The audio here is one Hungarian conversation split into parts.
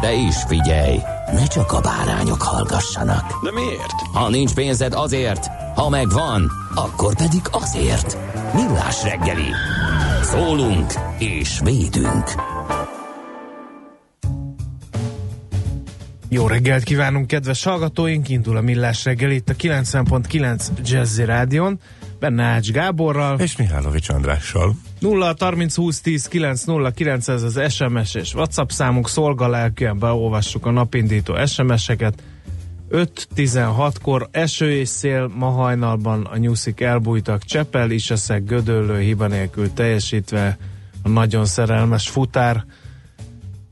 De is figyelj, ne csak a bárányok hallgassanak. De miért? Ha nincs pénzed azért, ha megvan, akkor pedig azért. Millás reggeli. Szólunk és védünk. Jó reggelt kívánunk, kedves hallgatóink! Indul a Millás reggel itt a 90.9 Jazzy Rádion, benne Ács Gáborral. És Mihálovics Andrással. 0 30 20 10 9 0 9 ez az SMS és WhatsApp számunk, szolgalelkűen beolvassuk a napindító SMS-eket. 5-16-kor eső és szél, ma hajnalban a nyuszik elbújtak, Csepel, Iseszek, Gödöllő hiba nélkül teljesítve a nagyon szerelmes futár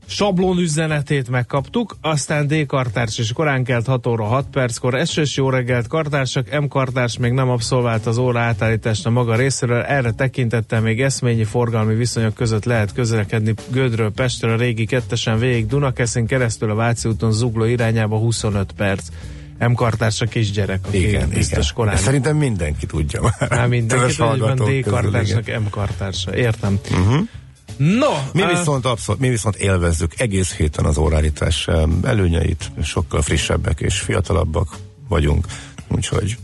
sablon üzenetét megkaptuk, aztán D kartárs és korán kelt 6 óra 6 perckor, esős jó reggelt kartársak, M kartárs még nem abszolvált az óra átállítást a maga részéről, erre tekintettel még eszményi forgalmi viszonyok között lehet közlekedni Gödről Pestről a régi kettesen végig Dunakeszin keresztül a Váci úton zugló irányába 25 perc. M kartárs a kisgyerek, aki Igen, biztos igen. korán. De szerintem mindenki tudja már. Már mindenki tudja, D kartársnak. M kartársa. Értem. Uh-huh. No, Mi á, viszont abszolút, mi viszont élvezzük egész héten az órárítás előnyeit, sokkal frissebbek és fiatalabbak vagyunk, úgyhogy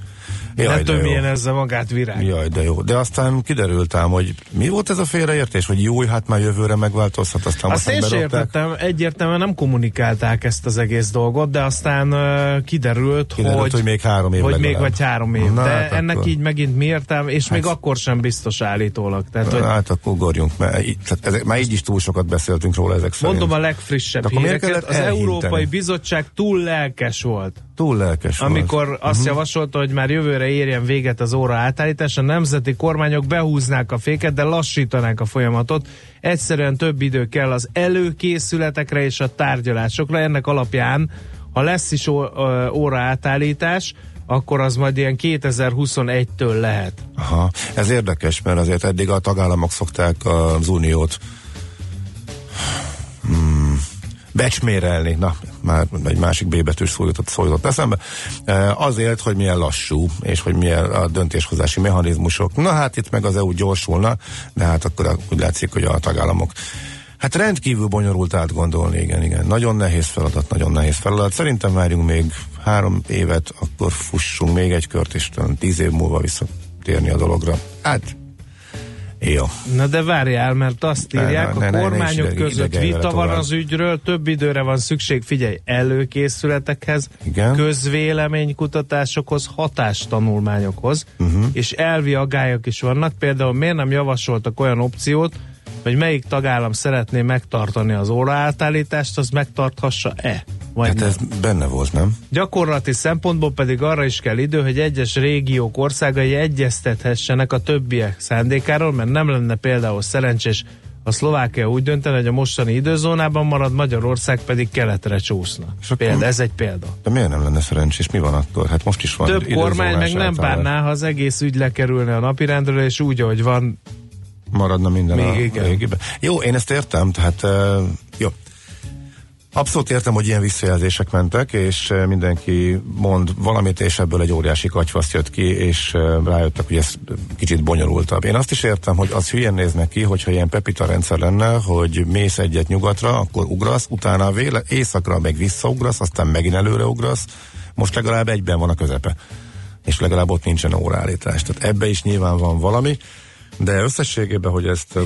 jaj, jó. tömjen ezzel magát virág. Jaj, de jó. De aztán kiderült ám, hogy mi volt ez a félreértés, hogy jó, hát már jövőre megváltozhat, aztán Azt én sem értettem, egyértelműen nem kommunikálták ezt az egész dolgot, de aztán uh, kiderült, Kiderült, hogy, hogy még három év hogy még legalább. vagy három év. Na, de hát ennek akkor- így megint mi értelme, és még Hát- akkor sem biztos állítólag. Tehát, hogy Hát akkor ugorjunk, mert így, tehát ezek, már így is túl sokat beszéltünk róla ezek szerint. mondom a legfrissebb De híreket. Az? Európai Bizottság túl lelkes volt. Túl lelkes volt. Amikor azt Mhm. javasolta, hogy már jövőre érjen véget az óra átállítás, a nemzeti kormányok behúznák a féket, de lassítanák a folyamatot. Egyszerűen több idő kell az előkészületekre és a tárgyalásokra. Ennek alapján, ha lesz is óra átállítás, akkor az majd ilyen 2021-től lehet. Aha, ez érdekes, mert azért eddig a tagállamok szokták az uniót hmm, becsmérelni, na, már egy másik B betűs szó jutott, szó jutott eszembe, e, azért, hogy milyen lassú, és hogy milyen a döntéshozási mechanizmusok. Na hát itt meg az EU gyorsulna, de hát akkor úgy látszik, hogy a tagállamok Hát rendkívül bonyolult átgondolni, igen, igen. Nagyon nehéz feladat, nagyon nehéz feladat. Szerintem várjunk még három évet, akkor fussunk még egy kört, és talán tíz év múlva visszatérni a dologra. Hát, jó. Na de várjál, mert azt Ne, írják, ne, ne, a ne, ne kormányok is ideg- között vita van tovább. az ügyről, több időre van szükség, figyelj, előkészületekhez, Igen. közvéleménykutatásokhoz, hatástanulmányokhoz, uh-huh. és elvi agályok is vannak. Például miért nem javasoltak olyan opciót, hogy melyik tagállam szeretné megtartani az óraátállítást, az megtarthassa-e? Vagy Hát nem? ez benne volt, nem? Gyakorlati szempontból pedig arra is kell idő, hogy egyes régiók országai egyeztethessenek a többiek szándékáról, mert nem lenne például szerencsés a Szlovákia úgy döntene, hogy a mostani időzónában marad, Magyarország pedig keletre csúszna. És Példa, ez egy példa. De miért nem lenne szerencsés? Mi van akkor? Hát most is van Több kormány meg nem bánná, ha az egész ügy lekerülne a napirendről, és úgy, ahogy van, Maradna minden Még a igen. régiben. Jó, én ezt értem, tehát uh, jó. Abszolút értem, hogy ilyen visszajelzések mentek, és mindenki mond valamit, és ebből egy óriási katyvasz jött ki, és rájöttek, hogy ez kicsit bonyolultabb. Én azt is értem, hogy az hülyen néznek ki, hogyha ilyen pepita rendszer lenne, hogy mész egyet nyugatra, akkor ugrasz, utána véle, északra meg visszaugrasz, aztán megint előre ugrasz, most legalább egyben van a közepe. És legalább ott nincsen óraállítás. Tehát ebbe is nyilván van valami, de összességében, hogy ezt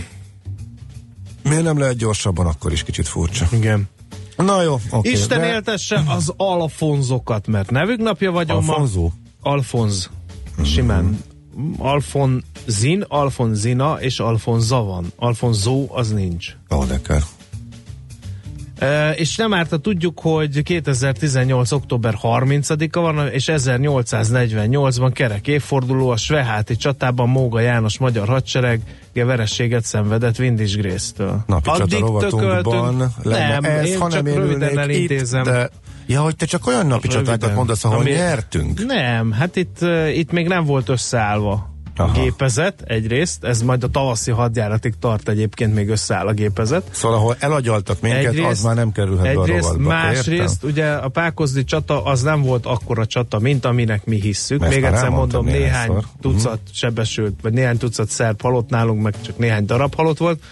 miért nem lehet gyorsabban, akkor is kicsit furcsa. igen. Na jó, oké. Isten de- éltesse az Alfonzokat, mert nevük napja vagyon ma. Alfonzó? Alfonz. Simán. Alfonzin, Alfonzina és Alfonza van. Alfonzó az nincs. Ó, de kell. És nem árt, tudjuk, hogy 2018. október 30-a van, és 1848-ban kerek évforduló a Sveháti csatában Móga János magyar hadsereg verességet szenvedett Windisgrésztől. Napi csata rovatunkban lenne nem, ez, én ha csak nem röviden elintézem. itt, de... Ja, hogy te csak olyan napi Röviden. csatákat mondasz, ahol Ami- nyertünk. Nem, hát itt, itt még nem volt összeállva Aha. gépezet egyrészt, ez majd a tavaszi hadjáratig tart egyébként még összeáll a gépezet. Szóval, ahol elagyaltak minket, az már nem kerülhet be a egyrészt, rovatba. te másrészt ugye a Pákozdi csata az nem volt akkora csata, mint aminek mi hisszük. Ezt Még egyszer mondom, néhány néhányszor. tucat sebesült, vagy néhány tucat szerb halott nálunk, meg csak néhány darab halott volt.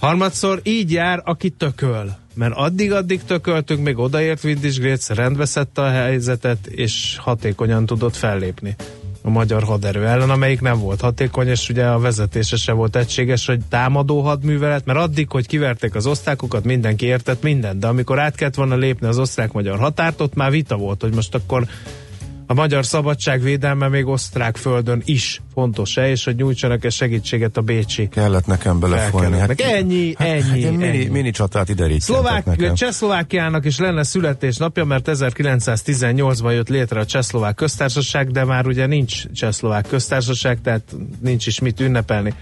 Harmadszor így jár, aki tököl. Mert addig-addig tököltünk, még odaért Windisgrétsz, rendbe szedte a helyzetet, és hatékonyan tudott fellépni a magyar haderő ellen, amelyik nem volt hatékony, és ugye a vezetése se volt egységes, hogy támadó hadművelet, mert addig, hogy kiverték az osztrákokat, mindenki értett mindent, de amikor át kellett volna lépni az osztrák-magyar határt, ott már vita volt, hogy most akkor a magyar szabadság védelme még osztrák földön is fontos-e, és hogy nyújtsanak-e segítséget a bécsi Kellett nekem belefolyni. felkelőknek. Ennyi, ennyi, Hát egy mini, ennyi. mini csatát ide Szlovák, nekem. Csehszlovákiának is lenne születésnapja, mert 1918-ban jött létre a Csehszlovák köztársaság, de már ugye nincs Csehszlovák köztársaság, tehát nincs is mit ünnepelni.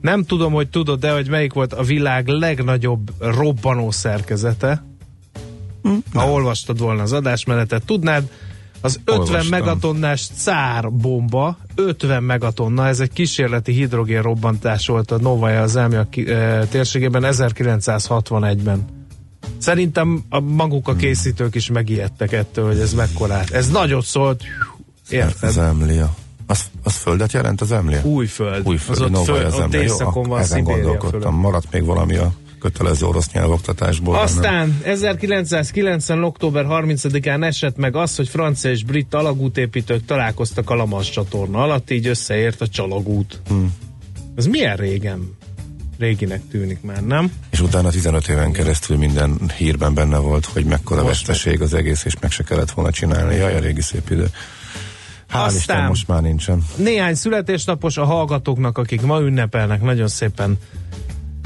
Nem tudom, hogy tudod, de hogy melyik volt a világ legnagyobb robbanó szerkezete. Hm, Ha olvastad volna az adásmenetet, tudnád, az 50 Olvastam. megatonnás cár bomba, 50 megatonna, ez egy kísérleti hidrogén robbantás volt a Novaja az Elmia eh, térségében 1961-ben. Szerintem a maguk a készítők is megijedtek ettől, hogy ez mekkorát. Ez nagyot szólt, Az érted? emlia. Az, az földet jelent az emlia? Újföld. Újföld, az ott, Novaj föl, az ott emlia. Jó, északon akkor van ezen Szibéria gondolkodtam. fölött. Maradt még valami a kötelező orosz nyelvoktatásból. Aztán 1990. október 30-án esett meg az, hogy francia és brit alagútépítők találkoztak a Lamas csatorna alatt, így összeért a csalagút. Hmm. Ez milyen régen? Réginek tűnik már, nem? És utána 15 éven keresztül minden hírben benne volt, hogy mekkora Most veszteség az egész, és meg se kellett volna csinálni. Jaj, a régi szép idő. Hál' Aztán- Isten, most már nincsen. Néhány születésnapos a hallgatóknak, akik ma ünnepelnek, nagyon szépen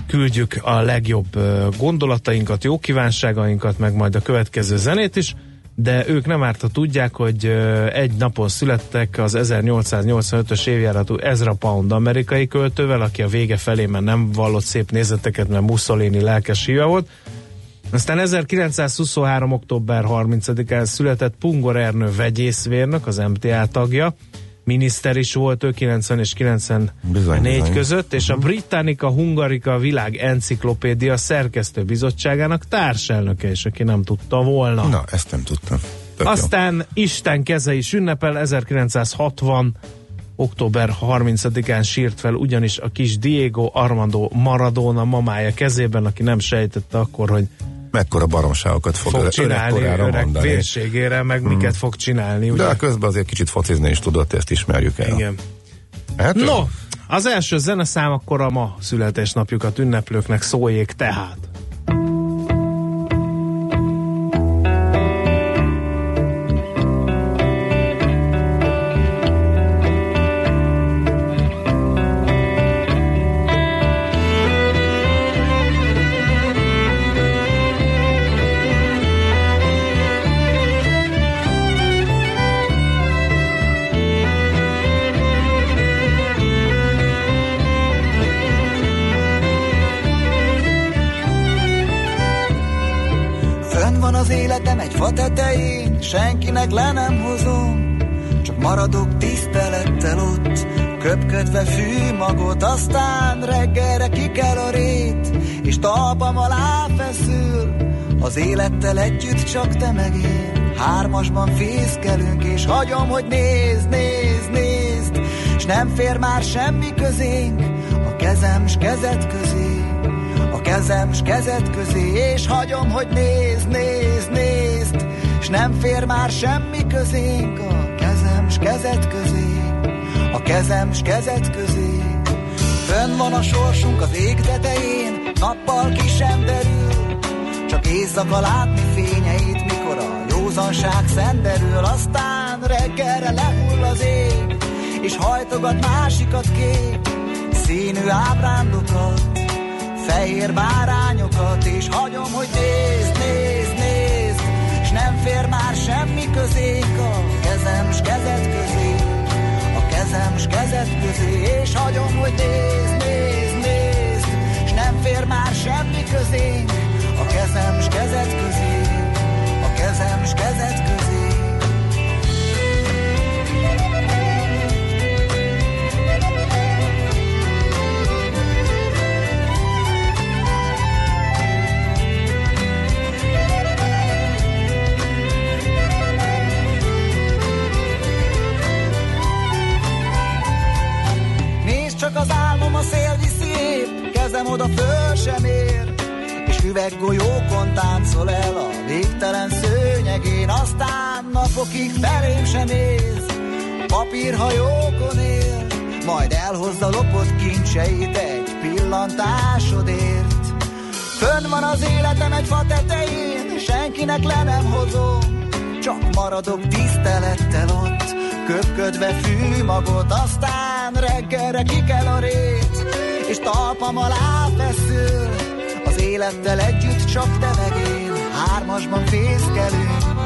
küldjük a legjobb gondolatainkat, jó kívánságainkat, meg majd a következő zenét is, de ők nem árt, ha tudják, hogy egy napon születtek az 1885-ös évjáratú Ezra Pound amerikai költővel, aki a vége felé már nem vallott szép nézeteket, mert Mussolini lelkes híve volt. Aztán 1923. október 30-án született Pungor Ernő vegyészvérnök, az MTA tagja, miniszter is volt ő 90 és 94 Bizony, bizony. között, és a Britannica Hungarica világ enciklopédia szerkesztő bizottságának társelnöke is, aki nem tudta volna. Na, ezt nem tudtam. Tök jó. Aztán Isten keze is ünnepel, 1960 október 30-án sírt fel ugyanis a kis Diego Armando Maradona mamája kezében, aki nem sejtette akkor, hogy Mekkora baromságokat fog, fog csinálni öreg mondani. vérségére, meg hmm. miket fog csinálni. Ugye? De közben azért kicsit focizni is tudott, ezt ismerjük el. Igen. Hát, No, az első zeneszám akkor a ma születésnapjukat ünneplőknek szóljék tehát. Tetején, senkinek le nem hozom, csak maradok tisztelettel ott, köpködve fű magot, aztán reggelre kikel a rét, és talpam alá feszül, az élettel együtt csak te meg én. Hármasban fészkelünk, és hagyom, hogy nézd, nézd, nézd, s nem fér már semmi közénk, a kezem s kezed közé a kezem s kezed közé, és hagyom, hogy nézd, nézd, s nem fér már semmi közénk a kezem s kezed közé, a kezem s kezed közé. Fönn van a sorsunk az ég tetején, nappal ki sem derül, csak Éjszaka látni fényeit, mikor a józanság szenderül, aztán reggelre lehull az ég, és hajtogat másikat kép, színű ábrándokat, fehér bárányokat, és hagyom, hogy nézd, már semmi közénk a kezem s kezed közé, a kezem s kezed közé, és hagyom, hogy nézd, nézd, nézd, és nem fér már semmi közénk a kezem s kezed közé, a kezem s kezed közé. Az álmom a szél viszi épp, kezem oda föl sem ér, és üveggolyókon táncol el a végtelen szőnyegén, aztán napokig felém sem néz, papírhajókon él, majd elhozza lopott kincseit egy pillantásodért. Fönn van az életem egy fa tetején, senkinek le nem hozom, csak maradok tisztelettel ott, köpködve fűmagot, aztán reggelre kikel a rét, és talpam alá feszül, az élettel együtt csak te meg én, hármasban fészkelünk.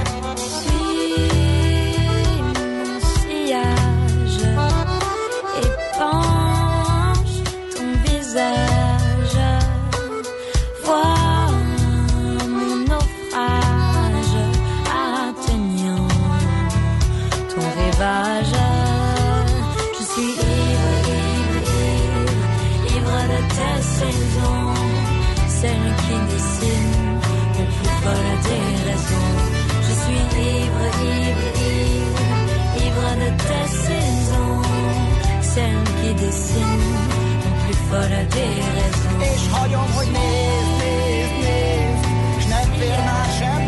Qui dessinent mon plus folle des raisons. És hagyom, hogy nézd, nézd, nézd, és nem fér már semmi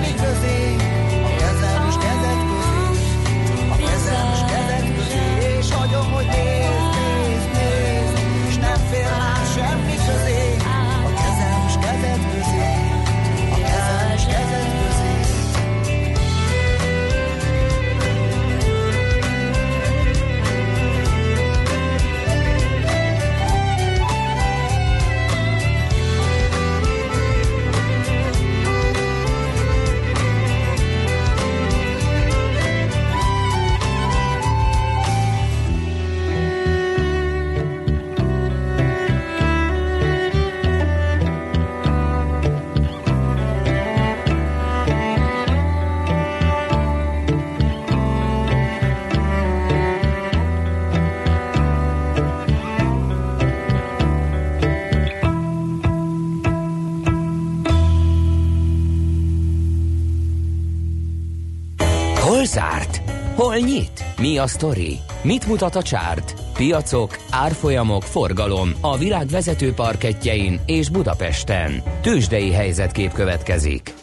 Hol nyit? Mi a sztori? Mit mutat a csárt? Piacok, árfolyamok, forgalom a világ vezető parketjein és Budapesten. Tősdei helyzetkép következik.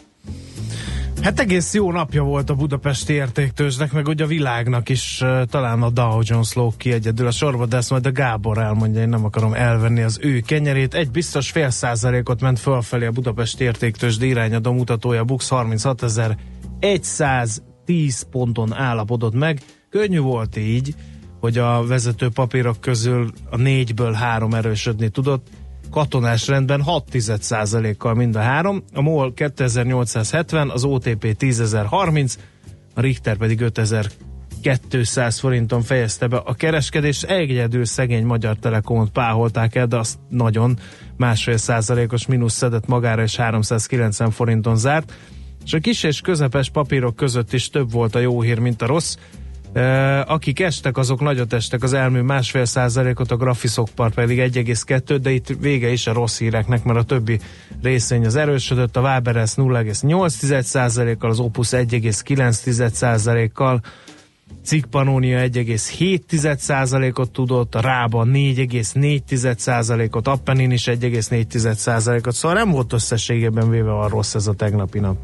Hát egész jó napja volt a budapesti értéktőzsnek, meg ugye a világnak is, talán a Dow Jones lóg ki egyedül a sorba, de ezt majd a Gábor elmondja, én nem akarom elvenni az ő kenyerét. Egy biztos fél százalékot ment fölfelé a budapesti értéktőzsde irányadó mutatója, Bux 36.110 ponton állapodott meg. Könnyű volt így, hogy a vezető papírok közül a négyből három erősödni tudott, katonás rendben 6 kal mind a három, a MOL 2870, az OTP 10.030, a Richter pedig 5200 forinton fejezte be a kereskedés. Egyedül szegény Magyar Telekomot páholták el, de azt nagyon másfél százalékos mínusz szedett magára, és 390 forinton zárt. És a kis és közepes papírok között is több volt a jó hír, mint a rossz. Uh, akik estek, azok nagyot estek, az elmű másfél százalékot, a Graphisoft pedig 1,2, de itt vége is a rossz híreknek, mert a többi részény az erősödött, a Waberes 0,8 százalékkal, az Opus 1,9 százalékkal, Cikk Pannonia 1,7 százalékot tudott, a Rába 4,4 százalékot, Appenin is 1,4 százalékot, szóval nem volt összességében véve a rossz ez a tegnapi nap.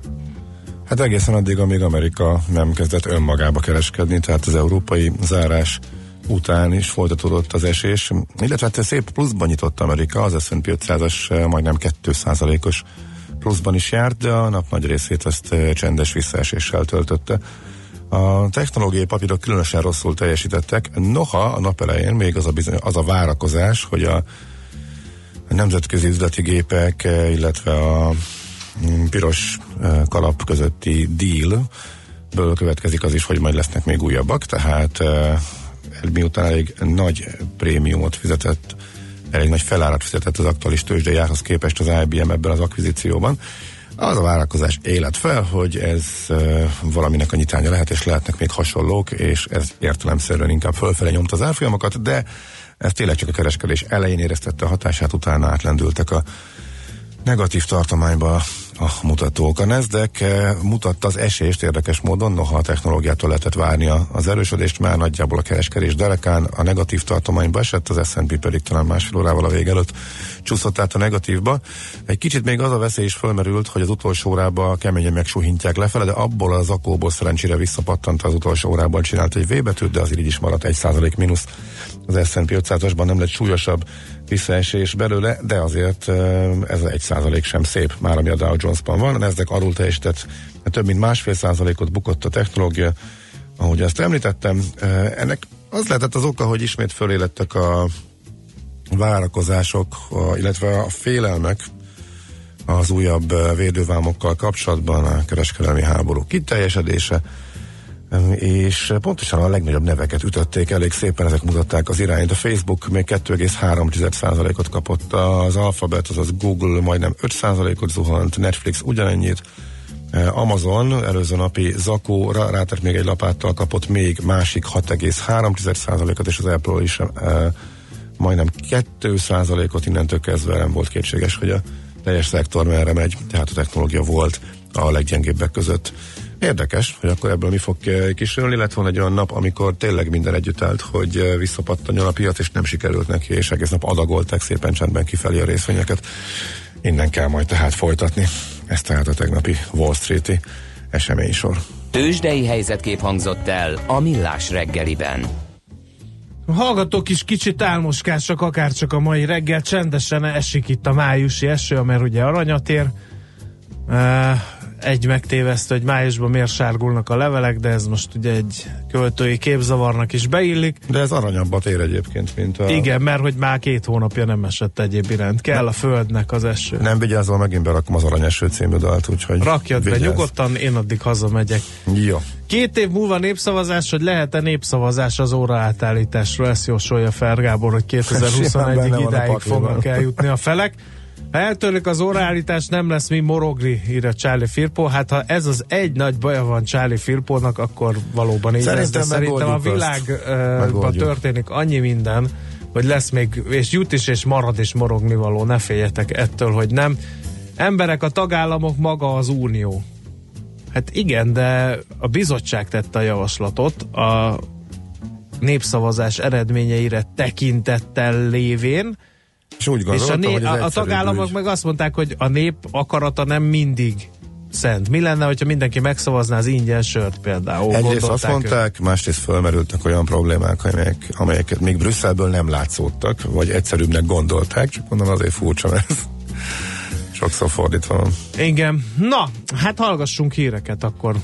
Hát egészen addig, amíg Amerika nem kezdett önmagába kereskedni, tehát az európai zárás után is folytatódott az esés, illetve hát szép pluszban nyitott Amerika, az S&P 500-as majdnem 2%-os pluszban is járt, de a nap nagy részét ezt eh, csendes visszaeséssel töltötte. A technológiai papírok különösen rosszul teljesítettek, noha a nap elején még az a, bizony, az a várakozás, hogy a nemzetközi üzleti gépek, eh, illetve a mm, piros eh, kalap közötti deal ből következik az is, hogy majd lesznek még újabbak, tehát eh, miután elég nagy prémiumot fizetett, elég nagy felárat fizetett az aktuális tőzsdei árhoz képest az IBM ebben az akvizícióban, az a várakozás élet fel, hogy ez valaminek a nyitánya lehet, és lehetnek még hasonlók, és ez értelemszerűen inkább fölfele nyomta az árfolyamokat, de ez tényleg csak a kereskedés elején éreztette a hatását, utána átlendültek a negatív tartományba a mutatók. A Nasdaq eh, mutatta az esést érdekes módon, noha a technológiától lehetett várni az erősödést, már nagyjából a kereskedés derekán a negatív tartományba esett, az S&P pedig talán másfél órával a vég előtt csúszott át a negatívba. Egy kicsit még az a veszély is fölmerült, hogy az utolsó órába keményen megsuhintják lefele, de abból az akóból szerencsére visszapattant az utolsó órában csinált egy V betűt, de azért így is maradt 1% mínusz. Az S&P 500-asban nem lett súlyosabb visszaesés belőle, de azért ez egy százalék sem szép, már ami a Dow Jones-ban van. Ezek arról teljesített több mint másfél százalékot bukott a technológia, ahogy ezt említettem. Ennek az lehetett az oka, hogy ismét fölélettek a várakozások, illetve a félelmek az újabb védővámokkal kapcsolatban, a kereskedelmi háború kiteljesedése, és pontosan a legnagyobb neveket ütötték, elég szépen ezek mutatták az irányt. A Facebook még 2,3%-ot kapott, az Alphabet, azaz Google majdnem 5%-ot zuhant, Netflix ugyanennyit, Amazon előző napi Zakó rátett még egy lapáttal kapott még másik 6,3%-ot, és az Apple is e, majdnem 2%-ot innentől kezdve nem volt kétséges, hogy a teljes szektor merre megy, tehát a technológia volt a leggyengébbek között. Érdekes, hogy akkor ebből mi fog kisülni. Lett volna egy olyan nap, amikor tényleg minden együtt állt, hogy visszapattanjon a piac, és nem sikerült neki, és egész nap adagolták szépen csendben kifelé a részvényeket. Innen kell majd tehát folytatni. Ez tehát a tegnapi Wall Street-i eseménysor. Tőzsdei helyzetkép hangzott el a Millás reggeliben. A hallgatók is kicsit álmoskásak, akár csak a mai reggel csendesen esik itt a májusi eső, mert ugye aranyat ér. Uh, egy megtévesztő, hogy májusban miért sárgulnak a levelek, de ez most ugye egy költői képzavarnak is beillik. De ez aranyabbat ér egyébként, mint a... Igen, mert hogy már két hónapja nem esett egyéb iránt. Kell a földnek az eső. Nem vigyázol, megint berakom az aranyeső című dalt, úgyhogy Rakjad vigyázz. be nyugodtan, én addig hazamegyek. Jó. Két év múlva népszavazás, hogy lehet-e népszavazás az óra átállításról? Ezt jósolja fel Gábor, hogy Simán 2021-ig benne van a idáig fognak eljutni a felek. Ha eltörlik az óraállítás, nem lesz mi morogni, írja Charlie Firpo. Hát ha ez az egy nagy baja van Charlie Firpónak, akkor valóban így lesz. De Szerintem szerintem a világban történik annyi minden, hogy lesz még, és jut is, és marad is morogni való. Ne féljetek ettől, hogy nem. Emberek, a tagállamok, maga az unió. Hát igen, de a bizottság tette a javaslatot a népszavazás eredményeire tekintettel lévén, És úgy és a, gondoltam, né- hogy ez a, a tagállamok ügy. meg azt mondták, hogy a nép akarata nem mindig szent. Mi lenne, hogyha mindenki megszavazná az ingyen sört például? Egyrészt azt mondták, másrészt fölmerültek olyan problémák, amelyek, amelyeket még Brüsszelből nem látszódtak, vagy egyszerűbbnek gondolták, csak mondom azért furcsa, ez sokszor fordítva van. Igen. Na, hát hallgassunk híreket akkor.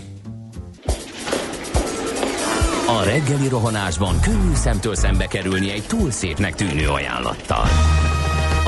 A reggeli rohanásban könnyű szemtől szembe kerülni egy túl szépnek tűnő ajánlattal.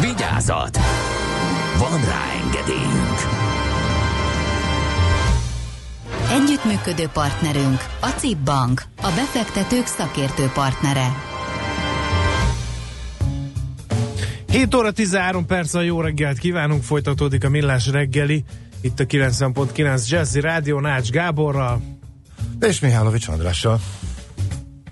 Vigyázat! Van rá engedélyünk! Együttműködő partnerünk a CIP Bank, a befektetők szakértő partnere. 7 óra 13 perc a jó reggelt kívánunk, folytatódik a Millás reggeli, itt a 90.9 Jazzy Rádió Nács Gáborral. És Mihálovics Andrással.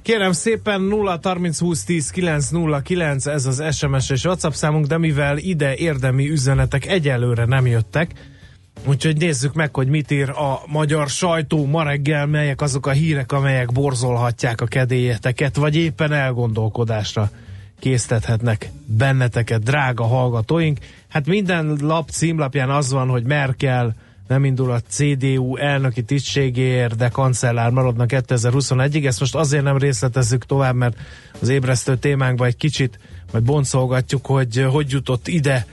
Kérem szépen 0 30 20 10 9 0 9, ez az SMS és WhatsApp számunk, de mivel ide érdemi üzenetek egyelőre nem jöttek, Úgyhogy nézzük meg, hogy mit ír a magyar sajtó ma reggel, melyek azok a hírek, amelyek borzolhatják a kedélyeteket, vagy éppen elgondolkodásra késztethetnek benneteket, drága hallgatóink. Hát minden lap címlapján az van, hogy Merkel nem indul a CDU elnöki tisztségéért, de kancellár maradnak 2021-ig. Ezt most azért nem részletezzük tovább, mert az ébresztő témánkban egy kicsit majd boncolgatjuk, hogy hogy jutott ide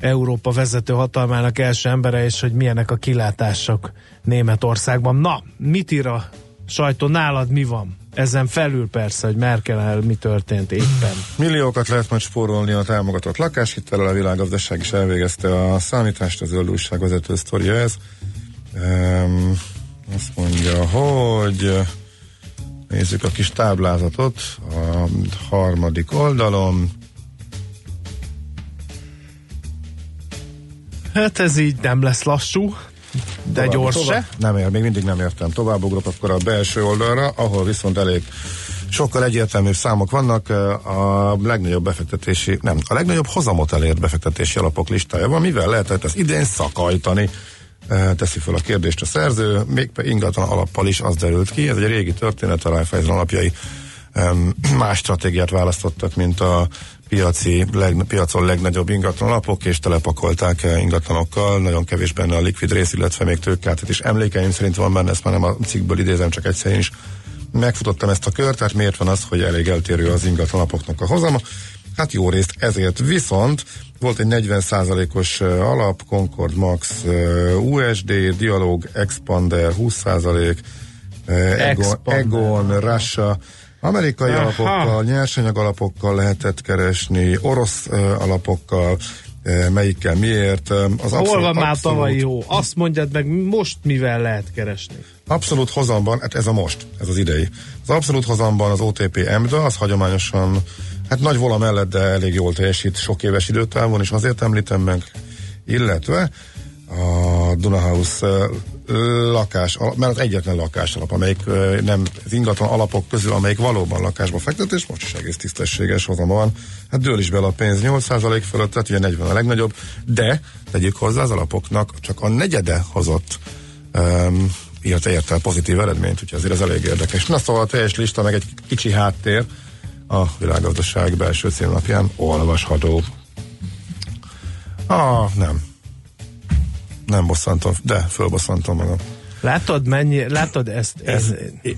Európa vezető hatalmának első embere, és hogy milyenek a kilátások Németországban. Na, mit ír a sajtó? Nálad mi van? Ezen felül persze, hogy Merkel mi történt éppen. Milliókat lehet majd spórolni a támogatott lakáshitellel, a világgazdaság is elvégezte a számítást, az zöld újság vezető sztoria ez. Um, azt mondja, hogy nézzük a kis táblázatot a harmadik oldalon. Hát ez így nem lesz lassú, de Tovább, gyors tovább. se. Nem ér, még mindig nem értem. Tovább ugrok akkor a belső oldalra, ahol viszont elég sokkal egyértelműbb számok vannak. A legnagyobb befektetési, nem, a legnagyobb hozamot elért befektetési alapok listája van. Mivel lehetett ezt idén szakajtani? Eh, Teszi fel a kérdést a szerző, még ingatlan alappal is az derült ki. Ez egy régi történet, a Raiffeisen alapjai más stratégiát választottak, mint a piaci, leg, piacon legnagyobb ingatlan alapok, és telepakolták ingatlanokkal, nagyon kevés benne a likvid rész, illetve még tőkát is emlékeim szerint van benne, ezt már nem a cikkből idézem, csak egyszer én is megfutottam ezt a kört, tehát miért van az, hogy elég eltérő az ingatlan alapoknak a hozama? Hát jó részt ezért. Viszont volt egy 40%-os eh, alap, Concord Max USD, Dialog Expander 20%, eh, Egon, Expander. Egon Russia, Amerikai Aha. alapokkal, nyersanyag alapokkal lehetett keresni, orosz uh, alapokkal, uh, melyikkel miért. Uh, Az Hol van már abszolút, tavalyi hó? Azt mondjad meg, most mivel lehet keresni? abszolút hozamban, hát ez a most, ez az idei. Az abszolút hozamban az OTP EMDA, az hagyományosan, hát nagy vola mellett, de elég jól teljesít sok éves időtávon, és azért említem meg, illetve a Dunahouse lakás, mert az egyetlen lakás alap, amelyik nem az ingatlan alapok közül, amelyik valóban lakásba fektet, és most is egész tisztességes hozama van. Hát dől is bele a pénz 8% fölött, tehát ugye 40 a legnagyobb, de tegyük hozzá az alapoknak csak a negyede hozott um, illetve ért el pozitív eredményt, úgyhogy azért ez elég érdekes. Na szóval a teljes lista, meg egy kicsi háttér a világgazdaság belső címlapján olvasható. Ah, nem. Nem bosszantom, de fölbosszantom magam. Látod, mennyi, látod ezt? Ez, ez,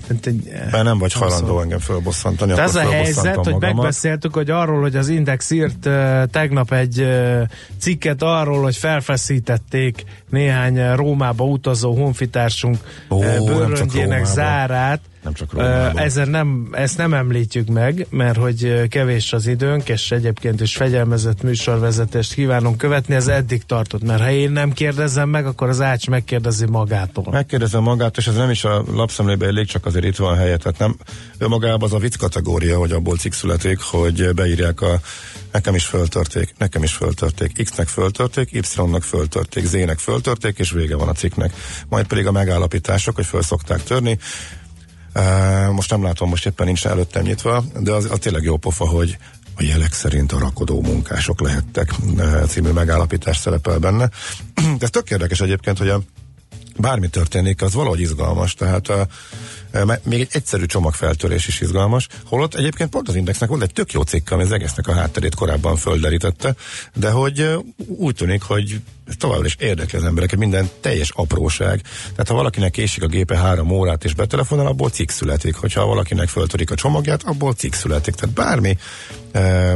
Mert nem vagy hajlandó engem fölbosszantani, az a helyzet, hogy magamat. megbeszéltük, hogy arról, hogy az Index írt uh, tegnap egy uh, cikket arról, hogy felfeszítették néhány uh, Rómába utazó honfitársunk Ó, bőröndjének zárát. Nem csak Rómába. ezen nem, ezt nem említjük meg, mert hogy kevés az időnk, és egyébként is fegyelmezett műsorvezetést kívánunk követni, ez eddig tartott, mert ha én nem kérdezem meg, akkor az Ács megkérdezi magától. Megkérdezem magát, és ez nem is a lapszemlébe elég, csak azért itt van helye, tehát nem önmagában az a vicc kategória, hogy abból cikk születik, hogy beírják a nekem is föltörték, nekem is föltörték, X-nek föltörték, Y-nak föltörték, Z-nek föltörték, és vége van a cikknek. Majd pedig a megállapítások, hogy föl szokták törni. Most nem látom, most éppen nincs előttem nyitva, de az, az tényleg jó pofa, hogy a jelek szerint a rakodó munkások lehettek című megállapítás szerepel benne. De ez tök érdekes egyébként, hogy a bármi történik, az valahogy izgalmas, tehát a, a, még egy egyszerű csomagfeltörés is izgalmas, holott egyébként pont az Indexnek volt egy tök jó cikk, ami az egésznek a hátterét korábban földerítette, de hogy úgy tűnik, hogy ez továbbra is érdekli az embereket, minden teljes apróság. Tehát ha valakinek késik a gépe három órát és betelefonál, abból cikk születik. Hogyha valakinek föltörik a csomagját, abból cikk születik. Tehát bármi ö,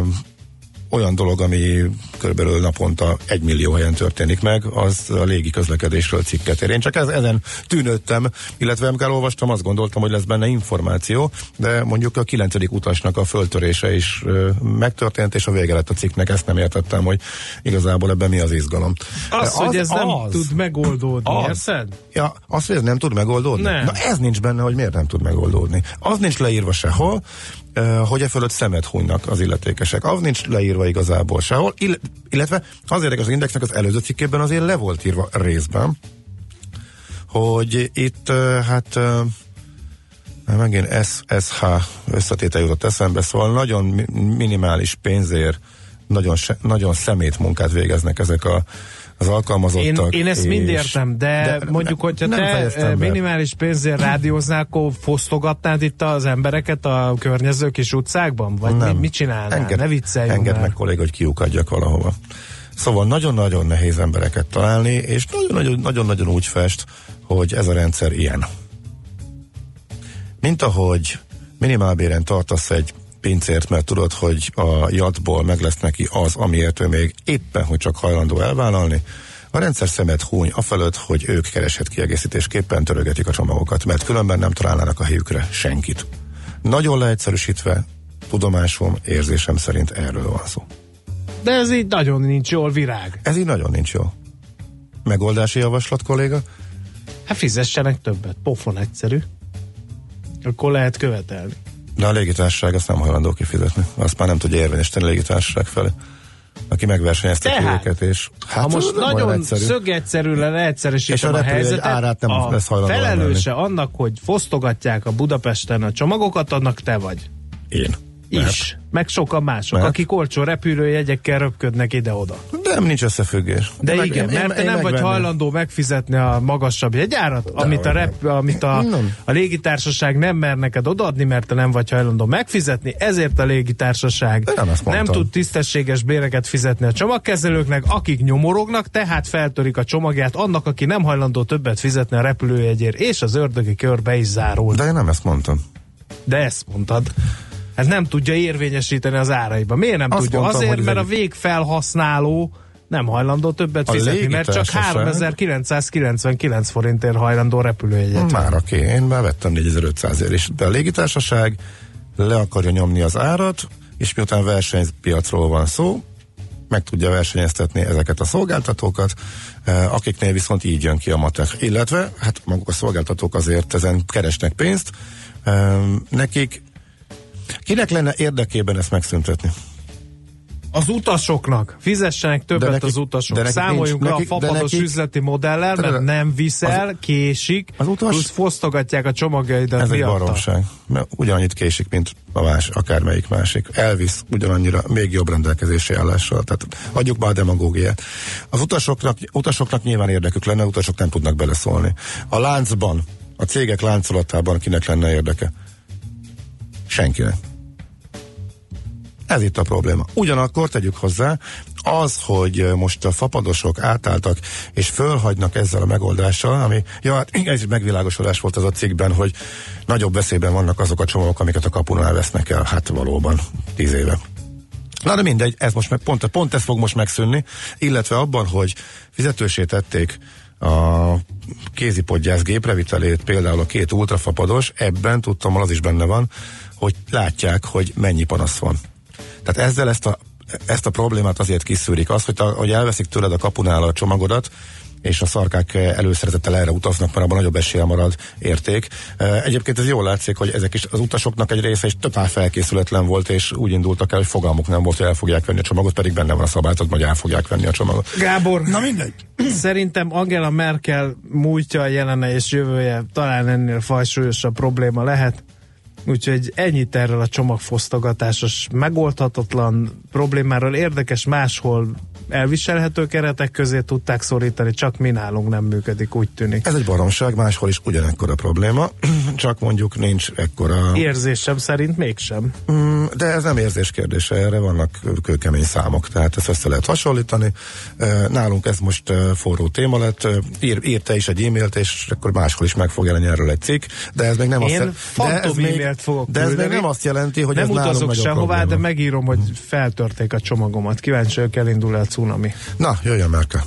olyan dolog, ami körülbelül naponta egy millió helyen történik meg, az a légi közlekedésről cikket ér. Én csak ez, ezen tűnődtem, illetve amikor olvastam, azt gondoltam, hogy lesz benne információ, de mondjuk a kilencedik utasnak a föltörése is megtörtént, és a vége lett a cikknek, ezt nem értettem, hogy igazából ebben mi az izgalom. Az, hogy ez nem az. tud megoldódni, Az. érted? Ja, azt, hogy ez nem tud megoldódni? Nem. Na ez nincs benne, hogy miért nem tud megoldódni. Az nincs leírva sehol, eh, hogy e fölött szemet hunynak az illetékesek. Az nincs leírva igazából sehol, ill- illetve az érdekes az indexnek az előző cikkében azért le volt írva részben, hogy itt hát megint SSH összetétel jutott eszembe, szóval nagyon mi- minimális pénzért nagyon, nagyon szemét munkát végeznek ezek a az Én, alkalmazottak. én ezt és- mind értem, de, de mondjuk, hogyha nem te minimális pénzért rádióznál, akkor fosztogatnád itt az embereket a környező kis utcákban? Vagy mi, mit csinálnál? Enged, ne vicceljünk Engedd már. meg kolléga, hogy kiukadjak valahova. Szóval nagyon-nagyon nehéz embereket találni, és nagyon-nagyon úgy fest, hogy ez a rendszer ilyen. Mint ahogy minimálbéren tartasz egy pincért, mert tudod, hogy a jatból meg lesz neki az, amiért ő még éppen, hogy csak hajlandó elvállalni, a rendszer szemet húny afelőtt, hogy ők kereshet kiegészítésképpen törögetik a csomagokat, mert különben nem találnának a helyükre senkit. Nagyon leegyszerűsítve, tudomásom, érzésem szerint erről van szó. De ez így nagyon nincs jól virág. Ez így nagyon nincs jó. Megoldási javaslat, kolléga? Hát fizessenek többet, pofon egyszerű. Akkor lehet követelni. De a légitársaság azt nem hajlandó kifizetni. Azt már nem tudja érvényesíteni a légitársaság felé. Aki megversenyezte Tehát, őket, és hát ha most nagyon egyszerű. szögegyszerűen És leegyszerűsítem a a, helyzetet, árát nem a lesz felelőse annak, hogy fosztogatják a Budapesten a csomagokat, annak te vagy. Én. Is. Meg sokan mások, Mert? akik olcsó repülőjegyekkel röpködnek ide-oda. De nem nincs összefüggés. De Meg- igen, én- mert én- te én nem vagy megvenném. hajlandó megfizetni a magasabb jegyárat, amit a, rep, amit a, Nem. a légitársaság nem mer neked odaadni, mert te nem vagy hajlandó megfizetni, ezért a légitársaság De nem nem tud tisztességes béreket fizetni a csomagkezelőknek, akik nyomorognak, tehát feltörik a csomagját annak, aki nem hajlandó többet fizetni a repülőjegyért, és az ördögi körbe is zárul. De én nem ezt mondtam. De ezt mondtad. Ez nem tudja érvényesíteni az áraiba. Miért nem Azt tudja? mondtam, Azért, mert a végfelhasználó nem hajlandó többet A fizetni, mert csak légitársaság- 3999 forintért hajlandó repülőjegyet. Már oké, én már vettem 4500 ér is. De a légitársaság le akarja nyomni az árat, és miután versenypiacról van szó, meg tudja versenyeztetni ezeket a szolgáltatókat, eh, akiknél viszont így jön ki a matek. Illetve, hát maguk a szolgáltatók azért ezen keresnek pénzt, nekik kinek lenne érdekében ezt megszüntetni? Az utasoknak. Fizessenek többet nekik- az utasok. de nekik Számoljunk nincs- le a fapados nekik- üzleti modellel, mert nem viszel, az- késik, az utas- plusz fosztogatják a csomagjaidat Ez egy miatta. baromság. Mert ugyanannyit késik, mint a más, akármelyik másik. Elvisz ugyanannyira, még jobb rendelkezési állással. Tehát adjuk már a demagógiát. Az utasoknak, utasoknak nyilván érdekük lenne, utasok nem tudnak beleszólni. A láncban, a cégek láncolatában kinek lenne érdeke? Senkinek. Ez itt a probléma. Ugyanakkor tegyük hozzá, az, hogy most a fapadosok átálltak és fölhagynak ezzel a megoldással, ami, ja, hát ez egy megvilágosodás volt az a cikkben, hogy nagyobb veszélyben vannak azok a csomagok, amiket a kapunál vesznek el, hát valóban, tíz éve. Na de mindegy, ez most meg pont, pont ez fog most megszűnni, illetve abban, hogy fizetősé tették a kézipodgyász géprevitelét, például a két ultrafapados, ebben tudtam, az is benne van, hogy látják, hogy mennyi panasz van. Tehát ezzel ezt a, ezt a problémát azért kiszűrik. Az, hogy, a, hogy elveszik tőled a kapunál a csomagodat, és a szarkák előszeretettel erre utaznak, mert abban nagyobb esélye marad érték. E, Egyébként ez jól látszik, hogy ezek is az utasoknak egy része is totál felkészületlen volt, és úgy indultak el, hogy fogalmuk nem volt, hogy el fogják venni a csomagot, pedig benne van a szabályzat, hogy el fogják venni a csomagot. Gábor, Na mindegy. Szerintem Angela Merkel múltja, jelene és jövője talán ennél fajsúlyosabb probléma lehet. Úgyhogy ennyit erről a csomagfosztogatásos megoldhatatlan problémáról. Érdekes máshol elviselhető keretek közé tudták szorítani, csak mi nálunk nem működik, úgy tűnik. Ez egy baromság, máshol is ugyanekkora probléma, csak mondjuk nincs ekkora... Érzésem szerint mégsem. Mm, De ez nem érzés kérdése, erre vannak kőkemény számok, tehát ezt össze lehet hasonlítani. E, Nálunk ez most e, forró téma lett, E, ír, ír te is egy e-mailt, és akkor máshol is meg fog jelenni erről egy cikk, de ez még nem Én azt de fantom ez még, e-mailt fogok De ez még nem azt jelenti, hogy nem ez nálunk utazok sehová, de megírom, hogy feltörték a csomagomat. Kíváncsi vagyok, elindul el cunami. Na, jöjjön Márka.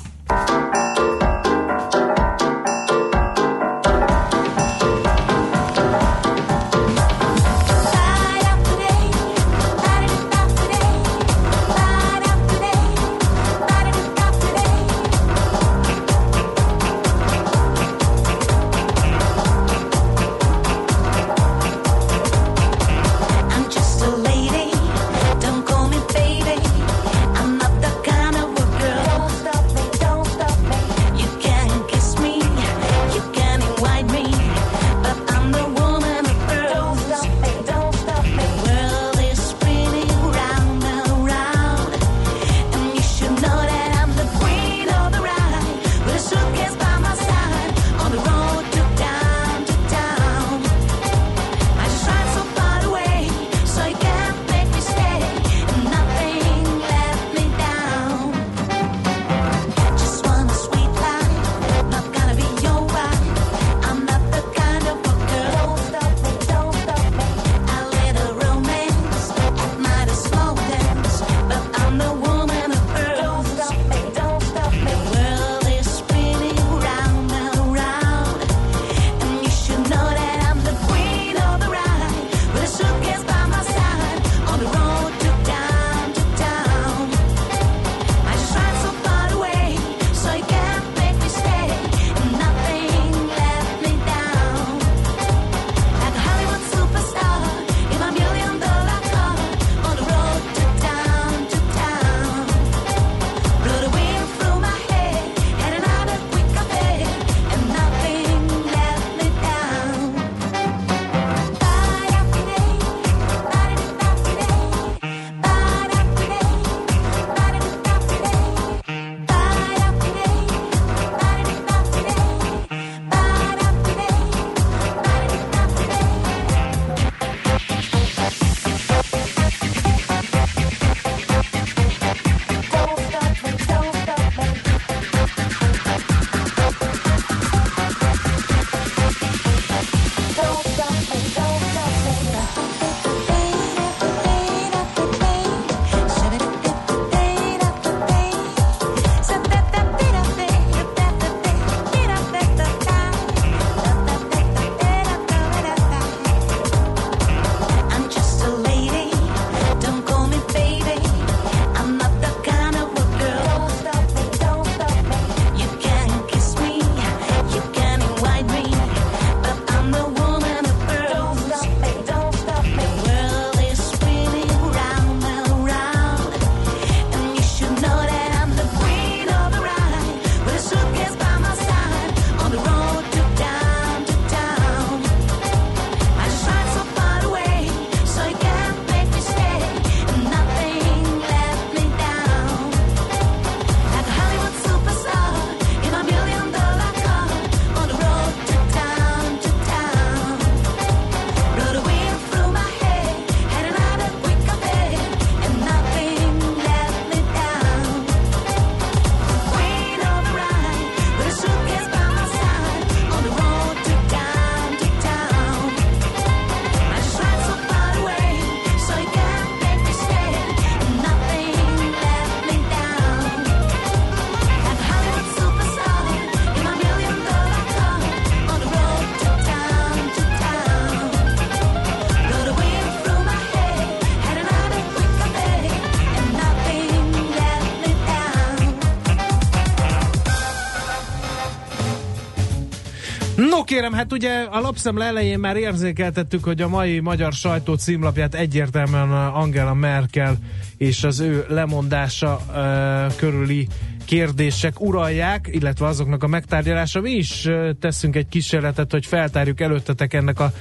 Kérem, hát ugye a lapszem elején már érzékeltettük, hogy a mai magyar sajtó címlapját egyértelműen Angela Merkel és az ő lemondása uh, körüli kérdések uralják, illetve azoknak a megtárgyalása. Mi is uh, teszünk egy kísérletet, hogy feltárjuk előttetek ennek a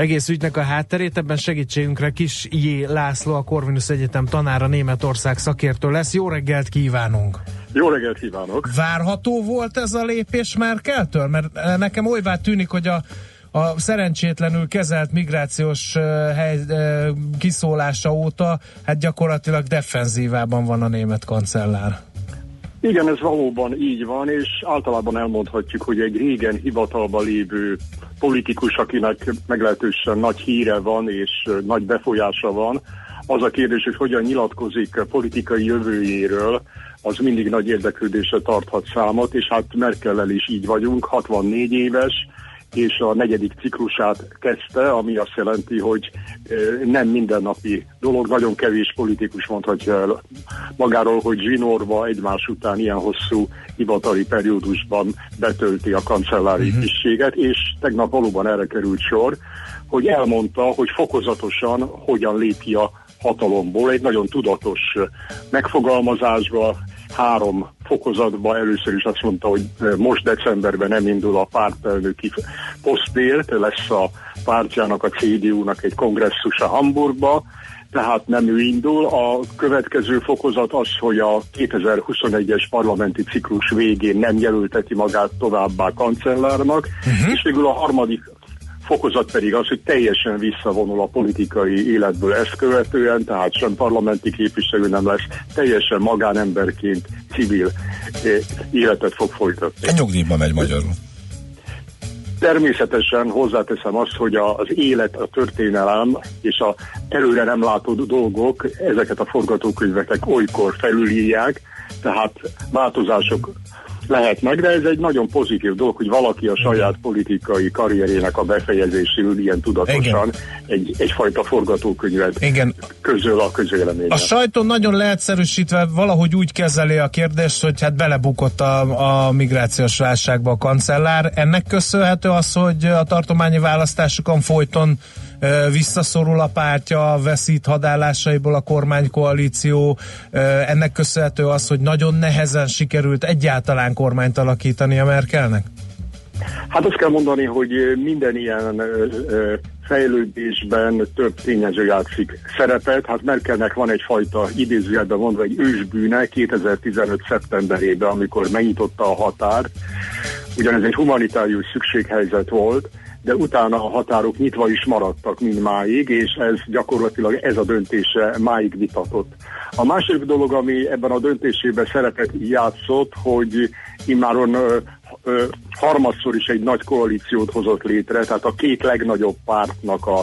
egész ügynek a hátterét. Ebben segítségünkre Kis J. László, a Corvinus Egyetem tanára Németország szakértő lesz. Jó reggelt kívánunk! Jó reggelt kívánok! Várható volt ez a lépés Merkeltől? Mert eh, nekem olybá tűnik, hogy a a szerencsétlenül kezelt migrációs uh, hely, uh, kiszólása óta hát gyakorlatilag defenzívában van a német kancellár. Igen, ez valóban így van, és általában elmondhatjuk, hogy egy régen hivatalban lévő politikus, akinek meglehetősen nagy híre van és nagy befolyása van, az a kérdés, hogy hogyan nyilatkozik politikai jövőjéről, az mindig nagy érdeklődésre tarthat számot, és hát Merkellel is így vagyunk, 64 éves, és a negyedik ciklusát kezdte, ami azt jelenti, hogy nem mindennapi dolog, nagyon kevés politikus mondhatja el magáról, hogy zsinórba egymás után ilyen hosszú hivatali periódusban betölti a kancellári uh-huh. tisztséget, és tegnap valóban erre került sor, hogy elmondta, hogy fokozatosan hogyan lépi a hatalomból, egy nagyon tudatos megfogalmazásba, három fokozatba először is azt mondta, hogy most decemberben nem indul a pártelnöki posztért, lesz a pártjának, a CDU-nak egy kongresszusa Hamburgba, tehát nem ő indul. A következő fokozat az, hogy a 2021-es parlamenti ciklus végén nem jelölteti magát továbbá kancellárnak, uh-huh. és végül a harmadik fokozat pedig az, hogy teljesen visszavonul a politikai életből ezt követően, tehát sem parlamenti képviselő nem lesz, teljesen magánemberként civil eh, életet fog folytatni. A nyugdíjba megy magyarul. Természetesen hozzáteszem azt, hogy az élet, a történelem és a előre nem látó dolgok ezeket a forgatókönyveket olykor felülírják, tehát változások lehetnek, de ez egy nagyon pozitív dolog, hogy valaki a saját politikai karrierének a befejezéséül ilyen tudatosan egy, egyfajta forgatókönyvet Igen. közöl a közéleményen. A sajtó nagyon leegyszerűsítve valahogy úgy kezeli a kérdést, hogy hát belebukott a, a migrációs válságba a kancellár. Ennek köszönhető az, hogy a tartományi választásokon folyton visszaszorul a pártja, veszít hadállásaiból a kormánykoalíció. Ennek köszönhető az, hogy nagyon nehezen sikerült egyáltalán kormányt alakítani a Merkelnek? Hát azt kell mondani, hogy minden ilyen fejlődésben több tényező játszik szerepet. Hát Merkelnek van egyfajta idézőjelben mondva egy ősbűne 2015. szeptemberében, amikor megnyitotta a határt. Ugyanez egy humanitárius szükséghelyzet volt, de utána a határok nyitva is maradtak mindmáig, és ez gyakorlatilag ez a döntése máig vitatott. A másik dolog, ami ebben a döntésében szerepet játszott, hogy immáron harmadszor is egy nagy koalíciót hozott létre, tehát a két legnagyobb pártnak a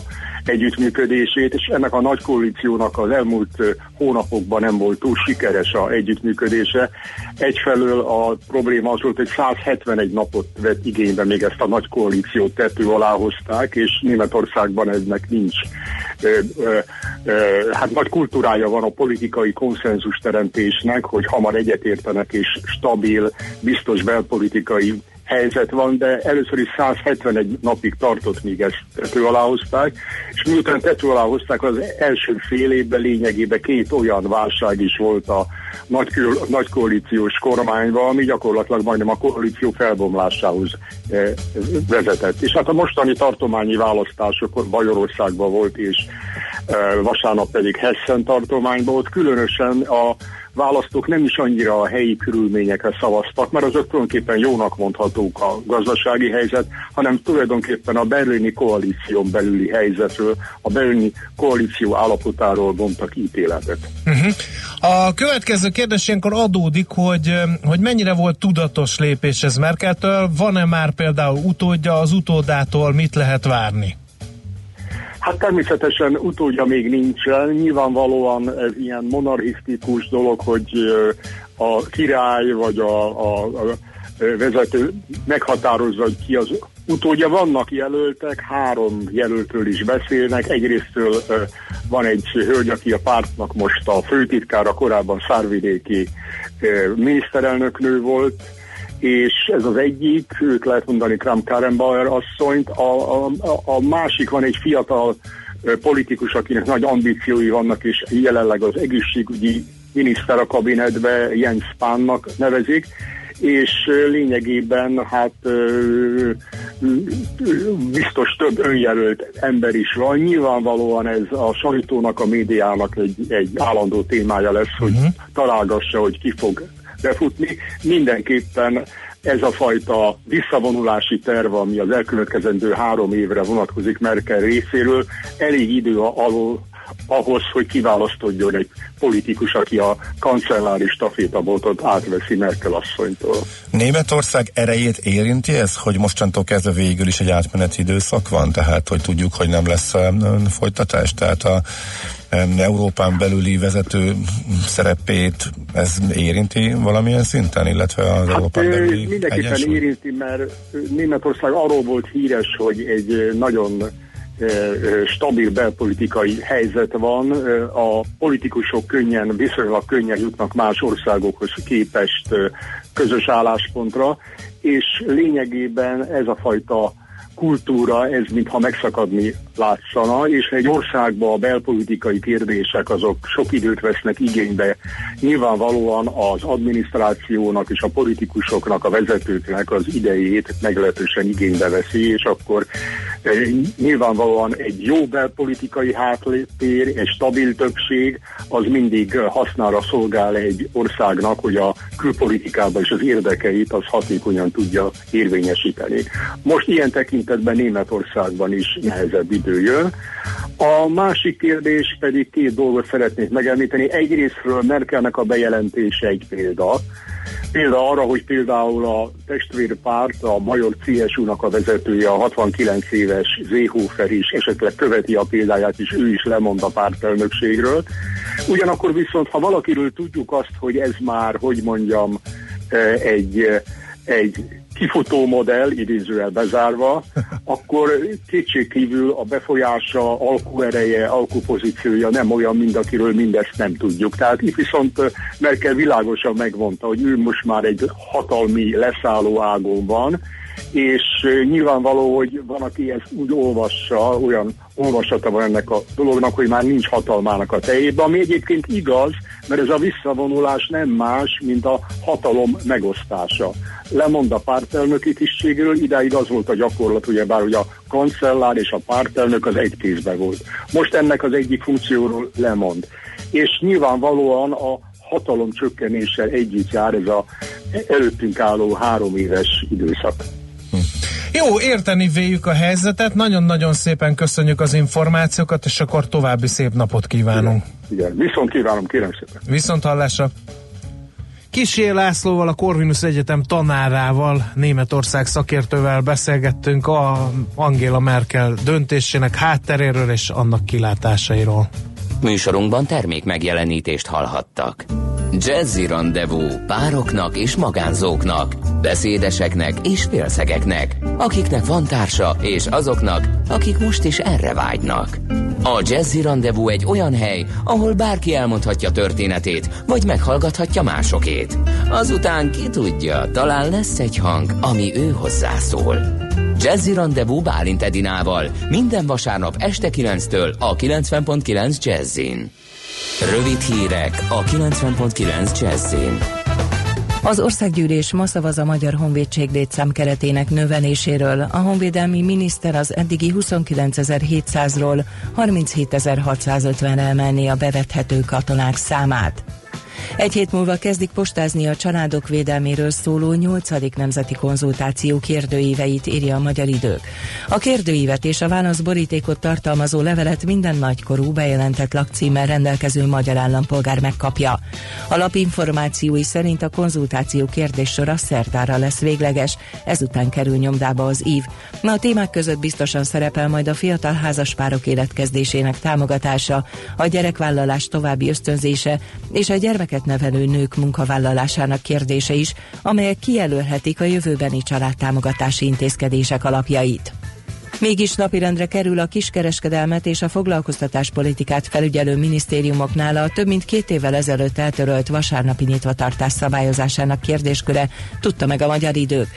együttműködését, és ennek a nagy koalíciónak az elmúlt hónapokban nem volt túl sikeres a együttműködése. Egyfelől a probléma az volt, hogy 171 napot vett igénybe, még ezt a nagy koalíciót tető alá hozták, és Németországban eznek nincs. Ö, ö, ö, hát nagy kultúrája van a politikai konszenzus teremtésnek, hogy hamar egyetértenek és stabil, biztos belpolitikai helyzet van, de először is 171 napig tartott, míg ezt tető alá hozták, és miután tető alá hozták, az első fél évben lényegében két olyan válság is volt a nagy, nagy koalíciós kormányban, ami gyakorlatilag majdnem a koalíció felbomlásához eh, vezetett. És hát a mostani tartományi választásokon Bajorországban volt, és eh, vasárnap pedig Hessen tartományban volt, különösen a választók nem is annyira a helyi körülményekre szavaztak, mert azok tulajdonképpen jónak mondhatók a gazdasági helyzet, hanem tulajdonképpen a berlini koalíción belüli helyzetről, a berlini koalíció állapotáról vontak ítéletet. Uh-huh. A következő kérdés ilyenkor adódik, hogy, hogy mennyire volt tudatos lépés ez Merkeltől, van-e már például utódja, az utódától mit lehet várni? Hát természetesen utódja még nincsen. Nyilvánvalóan ez ilyen monarchisztikus dolog, hogy a király vagy a, a, a vezető meghatározza, hogy ki az utódja. Vannak jelöltek, három jelöltről is beszélnek. Egyrésztől van egy hölgy, aki a pártnak most a főtitkára, korábban szárvidéki miniszterelnöknő volt, és ez az egyik, őt lehet mondani Kram Karenbauer asszonyt, a, a, a másik van egy fiatal politikus, akinek nagy ambíciói vannak, és jelenleg az egészségügyi miniszter a kabinetbe Jens Spánnak nevezik, és lényegében hát biztos több önjelölt ember is van. Nyilvánvalóan ez a sajtónak, a médiának egy, egy állandó témája lesz, hogy találgassa, hogy ki fog befutni. Mindenképpen ez a fajta visszavonulási terv, ami az elkövetkezendő három évre vonatkozik Merkel részéről, elég idő alól ahhoz, hogy kiválasztodjon egy politikus, aki a kancellári stafétaboltot átveszi Merkel asszonytól. Németország erejét érinti ez, hogy mostantól kezdve végül is egy átmeneti időszak van, tehát hogy tudjuk, hogy nem lesz folytatás, tehát a Európán belüli vezető szerepét ez érinti valamilyen szinten, illetve az Európán ö, belüli mindenképpen egyensúly? érinti, mert Németország arról volt híres, hogy egy nagyon stabil belpolitikai helyzet van. A politikusok könnyen, viszonylag könnyen jutnak más országokhoz képest közös álláspontra, és lényegében ez a fajta kultúra, ez mintha megszakadni látszana, és egy országban a belpolitikai kérdések azok sok időt vesznek igénybe. Nyilvánvalóan az adminisztrációnak és a politikusoknak, a vezetőknek az idejét meglehetősen igénybe veszi, és akkor eh, nyilvánvalóan egy jó belpolitikai háttér, egy stabil többség, az mindig hasznára szolgál egy országnak, hogy a külpolitikában és az érdekeit az hatékonyan tudja érvényesíteni. Most ilyen tekintetben Németországban is nehezebb idő jön. A másik kérdés pedig két dolgot szeretnék megemlíteni. Egyrésztről Merkelnek a bejelentése egy példa. Példa arra, hogy például a testvérpárt, a Major CSU-nak a vezetője, a 69 éves Zéhofer is esetleg követi a példáját, és ő is lemond a pártelnökségről. Ugyanakkor viszont, ha valakiről tudjuk azt, hogy ez már, hogy mondjam, eh, egy, eh, egy kifutó modell, idézővel bezárva, akkor kétségkívül a befolyása, alkuereje, alkupozíciója nem olyan, mint akiről mindezt nem tudjuk. Tehát itt viszont Merkel világosan megmondta, hogy ő most már egy hatalmi leszálló ágon van, és nyilvánvaló, hogy van, aki ezt úgy olvassa, olyan olvasata van ennek a dolognak, hogy már nincs hatalmának a tejében, ami egyébként igaz, mert ez a visszavonulás nem más, mint a hatalom megosztása. Lemond a pártelnöki tisztségről, idáig az volt a gyakorlat, ugyebár, hogy a kancellár és a pártelnök az egy kézbe volt. Most ennek az egyik funkcióról lemond. És nyilvánvalóan a hatalom csökkenéssel együtt jár ez a előttünk álló három éves időszak. Jó, érteni véljük a helyzetet, nagyon-nagyon szépen köszönjük az információkat, és akkor további szép napot kívánunk. Igen, viszont kívánom, kérem szépen. Viszont hallásra! Kisé Lászlóval, a Corvinus Egyetem tanárával, Németország szakértővel beszélgettünk a Angela Merkel döntésének hátteréről és annak kilátásairól. Műsorunkban termék megjelenítést hallhattak. Jazzy Rendezvú pároknak és magánzóknak, beszédeseknek és félszegeknek, akiknek van társa és azoknak, akik most is erre vágynak. A Jazzy Rendezvú egy olyan hely, ahol bárki elmondhatja történetét, vagy meghallgathatja másokét. Azután ki tudja, talán lesz egy hang, ami ő hozzászól. Jazzy Rendezvú Bálint Edinával minden vasárnap este 9-től a 90.9 Jazzin. Rövid hírek a 90.9 Jazzin. Az országgyűlés ma szavaz a Magyar Honvédség létszám keretének növeléséről. A honvédelmi miniszter az eddigi 29.700-ról 37.650 emelni a bevethető katonák számát. Egy hét múlva kezdik postázni a családok védelméről szóló 8. nemzeti konzultáció kérdőíveit, írja a Magyar Idők. A kérdőívet és a válaszborítékot tartalmazó levelet minden nagykorú bejelentett lakcímmel rendelkező magyar állampolgár megkapja. A lap információi szerint a konzultáció kérdéssora szertára lesz végleges, ezután kerül nyomdába az ív. Na a témák között biztosan szerepel majd a fiatal házaspárok életkezdésének támogatása, a gyerekvállalás további ösztönzése és a gyermeket nevelő nők munkavállalásának kérdése is, amelyek kijelölhetik a jövőbeni családtámogatási intézkedések alapjait. Mégis napirendre kerül a kiskereskedelmet és a foglalkoztatáspolitikát felügyelő minisztériumoknál a több mint két évvel ezelőtt eltörölt vasárnapi nyitvatartás szabályozásának kérdésköre, tudta meg a magyar idők.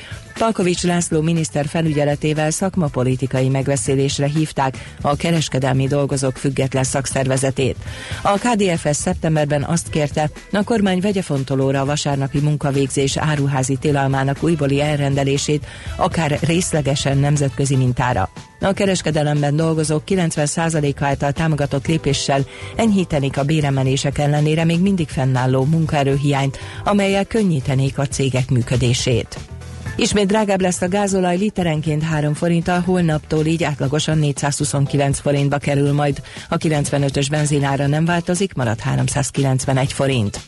Palkovics László miniszter felügyeletével szakmapolitikai megbeszélésre hívták a kereskedelmi dolgozók független szakszervezetét. A KDFS szeptemberben azt kérte, a kormány vegye fontolóra a vasárnapi munkavégzés áruházi tilalmának újbóli elrendelését, akár részlegesen nemzetközi mintára. A kereskedelemben dolgozók 90%-a által támogatott lépéssel enyhítenék a béremelések ellenére még mindig fennálló munkaerőhiányt, amelyel könnyítenék a cégek működését. Ismét drágább lesz a gázolaj literenként 3 forinttal, holnaptól így átlagosan 429 forintba kerül majd. A 95-ös benzinára nem változik, marad 391 forint.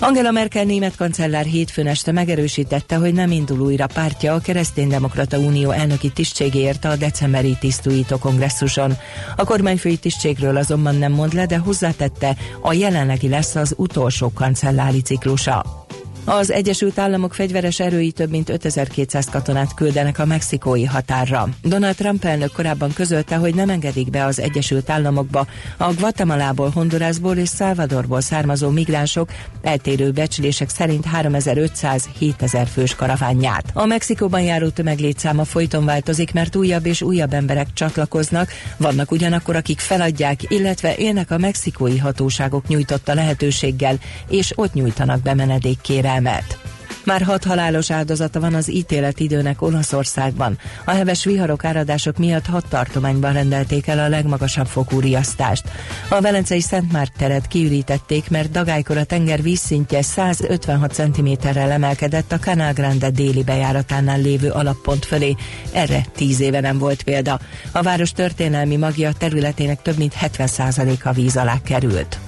Angela Merkel német kancellár hétfőn este megerősítette, hogy nem indul újra pártja a Kereszténydemokrata Unió elnöki tisztségéért a decemberi tisztújító kongresszuson. A kormányfői tisztségről azonban nem mond le, de hozzátette, a jelenlegi lesz az utolsó kancellári ciklusa. Az Egyesült Államok fegyveres erői több mint 5200 katonát küldenek a mexikói határra. Donald Trump elnök korábban közölte, hogy nem engedik be az Egyesült Államokba a Guatemalából, Hondurasból és Salvadorból származó migránsok eltérő becslések szerint 3500-7000 fős karavánját. A Mexikóban járó tömeglétszáma folyton változik, mert újabb és újabb emberek csatlakoznak, vannak ugyanakkor, akik feladják, illetve élnek a mexikói hatóságok nyújtotta lehetőséggel, és ott nyújtanak be menedékkére kérelmet. Már hat halálos áldozata van az időnek Olaszországban. A heves viharok áradások miatt hat tartományban rendelték el a legmagasabb fokú riasztást. A Velencei Szent Márk teret kiürítették, mert dagálykor a tenger vízszintje 156 cm-rel emelkedett a Canal Grande déli bejáratánál lévő alappont fölé. Erre tíz éve nem volt példa. A város történelmi magja területének több mint 70%-a víz alá került.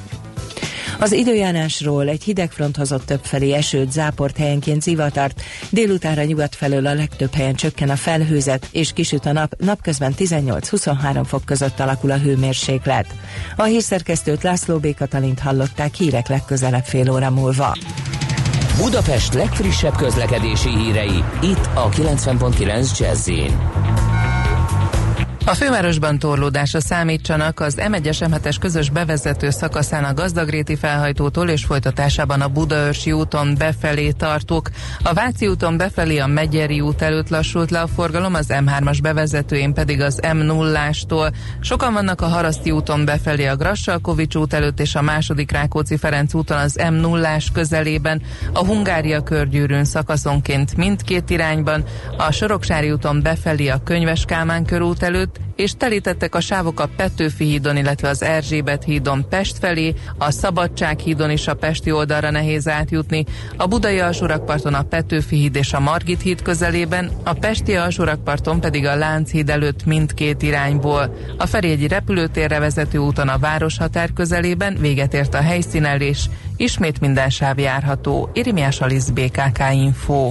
Az időjárásról egy hideg front hozott többfelé esőt, záport helyenként zivatart, délutára nyugat felől a legtöbb helyen csökken a felhőzet, és kisüt a nap, napközben 18-23 fok között alakul a hőmérséklet. A hírszerkesztőt László B. Katalint hallották hírek legközelebb fél óra múlva. Budapest legfrissebb közlekedési hírei, itt a 90.9 jazz a fővárosban torlódásra számítsanak az M1-es M7-es közös bevezető szakaszán a Gazdagréti felhajtótól és folytatásában a Budaörsi úton befelé tartók. A Váci úton befelé a Megyeri út előtt lassult le a forgalom, az M3-as bevezetőjén pedig az M0-ástól. Sokan vannak a Haraszti úton befelé a Grassalkovics út előtt és a második Rákóczi Ferenc úton az M0-ás közelében, a Hungária körgyűrűn szakaszonként mindkét irányban, a Soroksári úton befelé a Könyves Kálmán körút előtt, és telítettek a sávok a Petőfi hídon, illetve az Erzsébet hídon Pest felé, a Szabadság hídon is a Pesti oldalra nehéz átjutni, a Budai alsórakparton a Petőfi híd és a Margit híd közelében, a Pesti alsórakparton pedig a Lánchíd előtt mindkét irányból. A Ferjegyi repülőtérre vezető úton a Városhatár közelében véget ért a helyszínelés, ismét minden sáv járható. Irimiás Alisz BKK Info.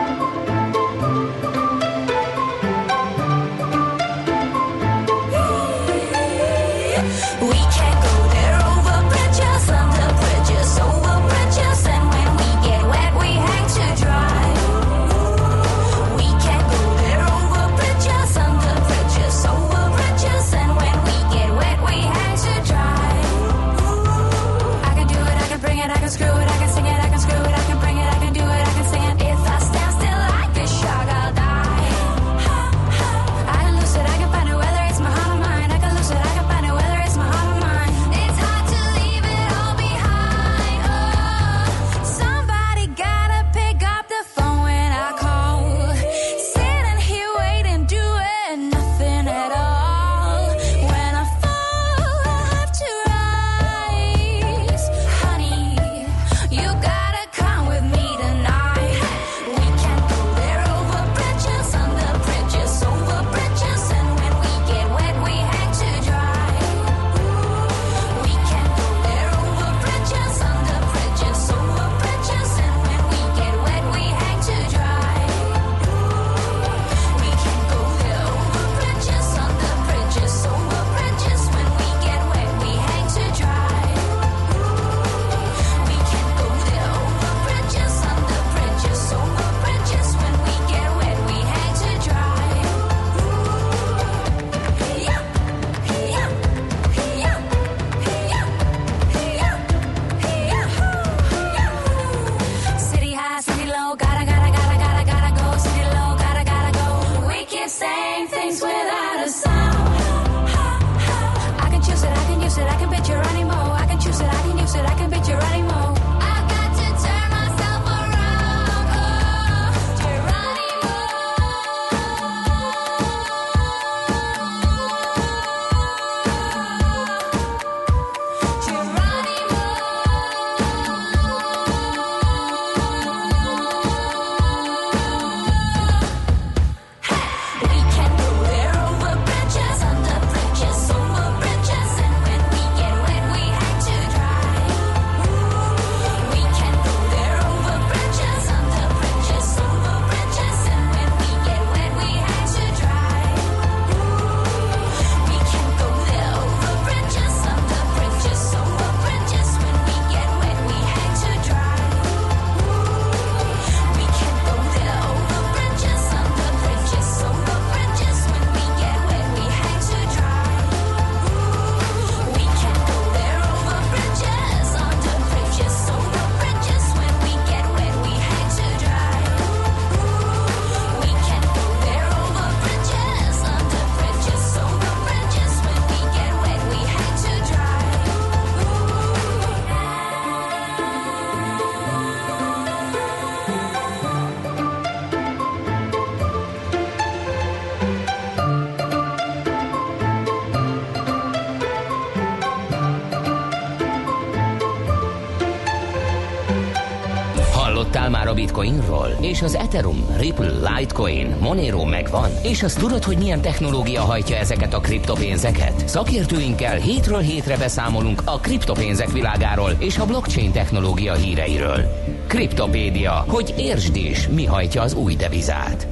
Ethereum, Ripple, Litecoin, Monero megvan? És azt tudod, hogy milyen technológia hajtja ezeket a kriptopénzeket? Szakértőinkkel hétről hétre beszámolunk a kriptopénzek világáról és a blockchain technológia híreiről. Kriptopédia, hogy értsd is, mi hajtja az új devizát.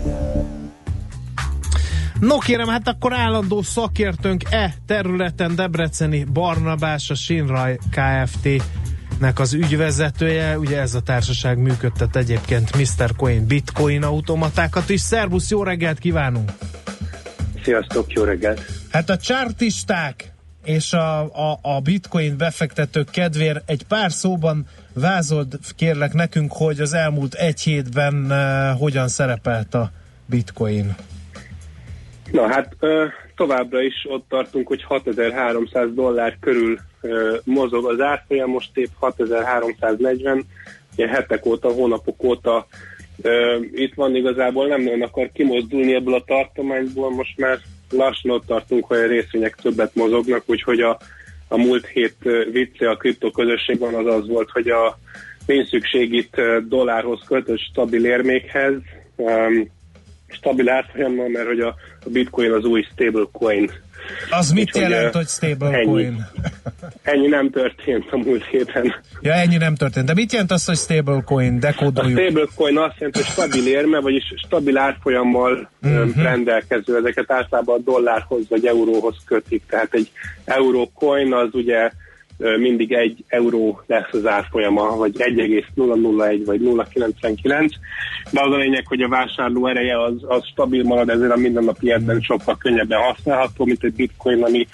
No kérem, hát akkor állandó szakértőnk e területen Debreceni Barnabás, a Sinraj Kft nek az ügyvezetője, ugye ez a társaság működtet egyébként Mr. Coin bitcoin automatákat is. Szervusz, jó reggelt kívánunk! Sziasztok, jó reggelt! Hát a csártisták és a, a, a bitcoin befektetők kedvér egy pár szóban vázold kérlek nekünk, hogy az elmúlt egy hétben uh, hogyan szerepelt a bitcoin. Na hát továbbra is ott tartunk, hogy 6300 dollár körül mozog az árfolyam, most épp 6340, ugye hetek óta, hónapok óta itt van igazából, nem nagyon akar kimozdulni ebből a tartományból, most már lassan ott tartunk, hogy a részvények többet mozognak, úgyhogy a, a múlt hét vicce a kriptoközösségben az az volt, hogy a pénzszükség itt dollárhoz kötött stabil érmékhez, stabil árfolyammal, mert hogy a, a bitcoin az új stablecoin. Az mit Úgy, jelent, hogy stablecoin? Ennyi, ennyi nem történt a múlt héten. Ja, ennyi nem történt. De mit jelent az, hogy stablecoin? Dekódoljuk. A stablecoin azt jelenti, hogy stabil érme, vagyis stabil árfolyammal uh-huh. rendelkező. Ezeket általában a dollárhoz vagy euróhoz kötik. Tehát egy eurócoin az ugye mindig egy euró lesz az árfolyama, vagy 1,001 vagy 0,99, de az a lényeg, hogy a vásárló ereje az, az stabil marad, ezért a mindennapi életben sokkal könnyebben használható, mint egy bitcoin, ami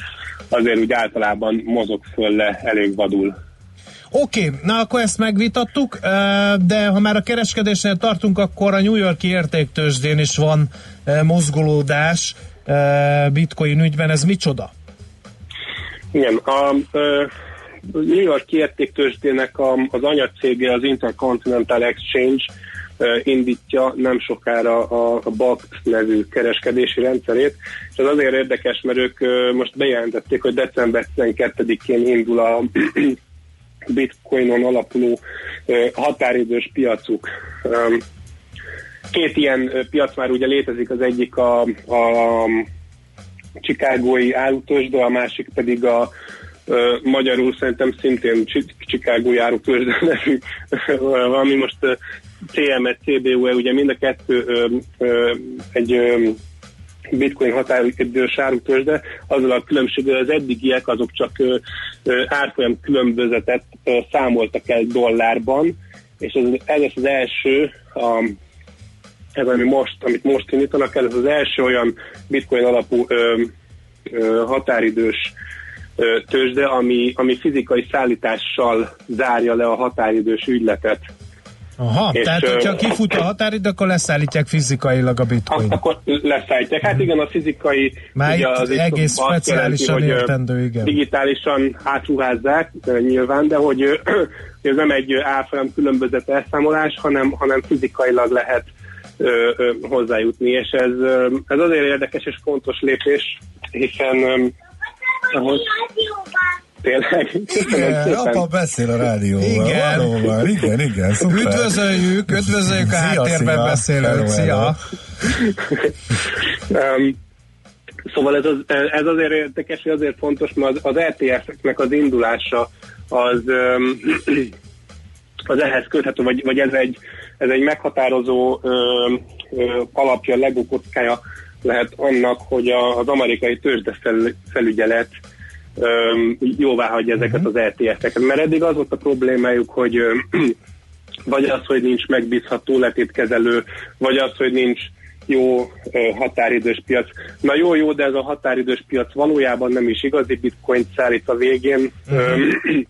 azért úgy általában mozog föl le elég vadul. Oké, okay, na akkor ezt megvitattuk, de ha már a kereskedésnél tartunk, akkor a New Yorki értéktősdén is van mozgolódás bitcoin ügyben, ez micsoda? Igen, a, New York értéktősdének az anyacége az Intercontinental Exchange indítja nem sokára a, a BACT nevű kereskedési rendszerét, és ez azért érdekes, mert ők most bejelentették, hogy december 12-én indul a bitcoinon alapuló határidős piacuk. Két ilyen piac már ugye létezik, az egyik a, a Chicagói de a másik pedig a magyarul szerintem szintén Chicago járó nevű, valami most CME, CBUE, ugye mind a kettő egy bitcoin határidős árutősde, azzal a különbség, az eddigiek azok csak árfolyam különbözetet számoltak el dollárban, és ez, ez az első, a, ez ami most, amit most indítanak ez az első olyan bitcoin alapú ö, ö, határidős tőzsde, ami, ami fizikai szállítással zárja le a határidős ügyletet. Aha, és, tehát hogyha kifut a határidő, akkor leszállítják fizikailag a bitcoin. Akkor leszállítják. Hát igen, a fizikai... Már ugye az egész speciálisan jelenti, értendő, igen. Digitálisan átruházzák nyilván, de hogy ez nem egy árfolyam különbözet elszámolás, hanem, hanem fizikailag lehet ö, ö, hozzájutni, és ez, ez azért érdekes és fontos lépés, hiszen ahhoz tényleg. Igen, apa beszél a rádióval. Igen. Valóban. Igen, igen, szuper. Üdvözöljük, üdvözöljük a háttérben beszélőt. Szia. um, szóval ez, az, ez azért érdekes, hogy azért fontos, mert az, az ETF-eknek az indulása az, um, az ehhez köthető, vagy, vagy ez, egy, ez egy meghatározó um, alapja, legókockája lehet annak, hogy a, az amerikai tőzsdefelügyelet jóvá hagyja ezeket uh-huh. az ETF-eket. Mert eddig az volt a problémájuk, hogy vagy az, hogy nincs megbízható letétkezelő, vagy az, hogy nincs jó határidős piac. Na jó, jó, de ez a határidős piac valójában nem is igazi bitcoin szállít a végén. Uh-huh.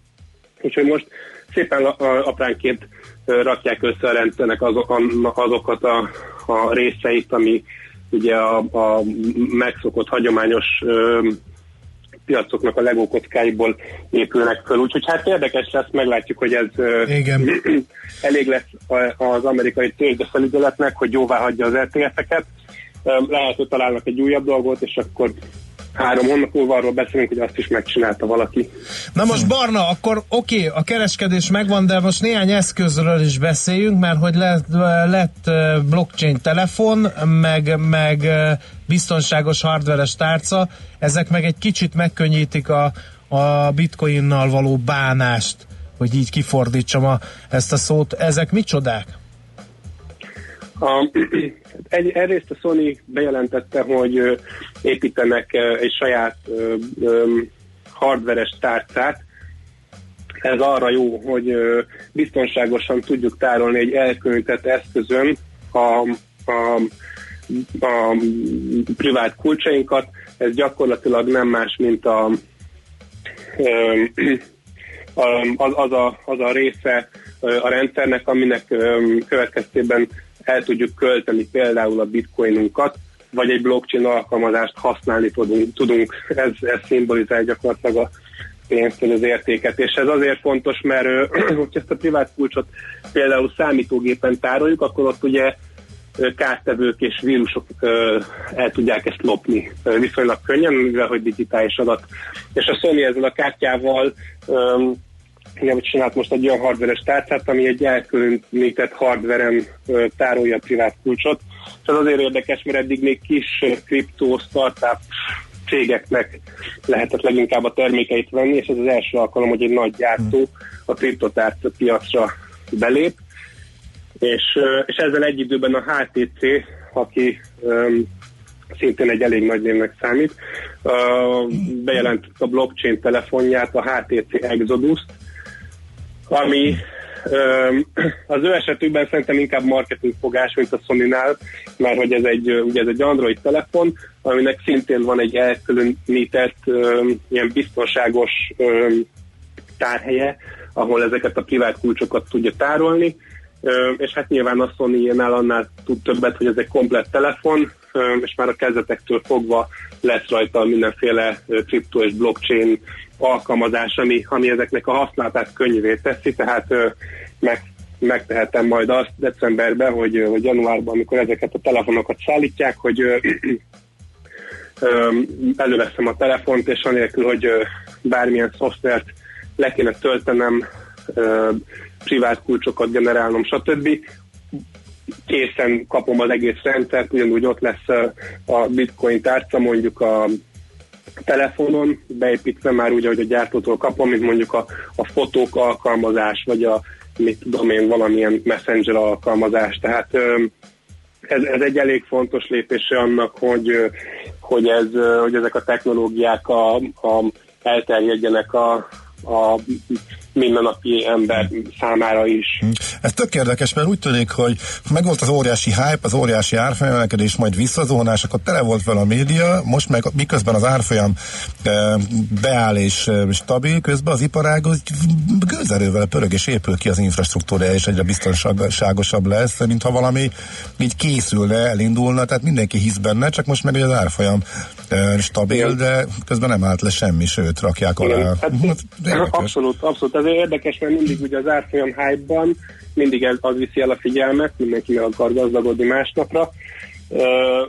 Úgyhogy most szépen apránként rakják össze a rendszernek azok, azokat a, a részeit, ami ugye a, a megszokott hagyományos ö, piacoknak a legókockáiból épülnek föl. Úgyhogy hát érdekes lesz, meglátjuk, hogy ez Igen. elég lesz az amerikai tőzsdefelügyeletnek, hogy jóvá hagyja az ETF-eket. Lehet, hogy találnak egy újabb dolgot, és akkor három hónap múlva arról beszélünk, hogy azt is megcsinálta valaki. Na most Barna, akkor oké, okay, a kereskedés megvan, de most néhány eszközről is beszéljünk, mert hogy lett, lett blockchain telefon, meg, meg biztonságos hardveres tárca, ezek meg egy kicsit megkönnyítik a, a bitcoinnal való bánást, hogy így kifordítsam a, ezt a szót. Ezek micsodák? A, egy, egyrészt a Sony bejelentette, hogy építenek egy saját hardveres tárcát. Ez arra jó, hogy biztonságosan tudjuk tárolni egy elkülönített eszközön a, a, a privát kulcsainkat. Ez gyakorlatilag nem más, mint a, az, az, a, az a része a rendszernek, aminek következtében el tudjuk költeni például a bitcoinunkat, vagy egy blockchain alkalmazást használni tudunk. tudunk. Ez, ez szimbolizál gyakorlatilag a pénzt, az értéket. És ez azért fontos, mert hogyha ezt a privát kulcsot például számítógépen tároljuk, akkor ott ugye kártevők és vírusok el tudják ezt lopni viszonylag könnyen, mivel hogy digitális adat. És a Sony ezzel a kártyával igen, csinált most egy olyan hardveres tárcát, ami egy elkülönített hardveren ö, tárolja a privát kulcsot. És ez azért érdekes, mert eddig még kis kriptó, startup cégeknek lehetett leginkább a termékeit venni, és ez az első alkalom, hogy egy nagy gyártó a kriptotárca piacra belép. És, és ezzel egy időben a HTC, aki um, szintén egy elég nagy névnek számít, uh, bejelentett a blockchain telefonját, a HTC Exodus-t, ami az ő esetükben szerintem inkább marketing fogás, mint a Sony-nál, mert hogy ez egy, ugye ez egy Android telefon, aminek szintén van egy elkülönített, ilyen biztonságos tárhelye, ahol ezeket a privát kulcsokat tudja tárolni, és hát nyilván a Sony-nál annál tud többet, hogy ez egy komplett telefon, és már a kezdetektől fogva lesz rajta mindenféle kripto és blockchain alkalmazás, ami, ami ezeknek a használatát könnyűvé teszi, tehát meg, megtehetem majd azt decemberben, hogy, hogy januárban, amikor ezeket a telefonokat szállítják, hogy előveszem a telefont, és anélkül, hogy bármilyen szoftvert le kéne töltenem, privát kulcsokat generálnom, stb. Készen kapom az egész rendszert, ugyanúgy ott lesz a bitcoin tárca, mondjuk a telefonon, beépítve már úgy, hogy a gyártótól kapom, mint mondjuk a, a fotók alkalmazás, vagy a mit tudom én, valamilyen messenger alkalmazás. Tehát ez, ez egy elég fontos lépése annak, hogy, hogy, ez, hogy ezek a technológiák a, a, elterjedjenek a, a mindennapi ember számára is. Ez tök érdekes, mert úgy tűnik, hogy megvolt az óriási hype, az óriási árfolyamelkedés, majd visszazónás, akkor tele volt vele a média, most meg miközben az árfolyam e, beáll és e, stabil, közben az iparág az gőzerővel pörög és épül ki az infrastruktúra, és egyre biztonságosabb lesz, mintha valami így készülne, elindulna, tehát mindenki hisz benne, csak most meg az árfolyam e, stabil, de közben nem állt le semmi, sőt, rakják alá. Hát, abszolút, abszolút azért érdekes, mert mindig ugye az árfolyam hype-ban mindig ez, az viszi el a figyelmet, mindenki meg akar gazdagodni másnapra,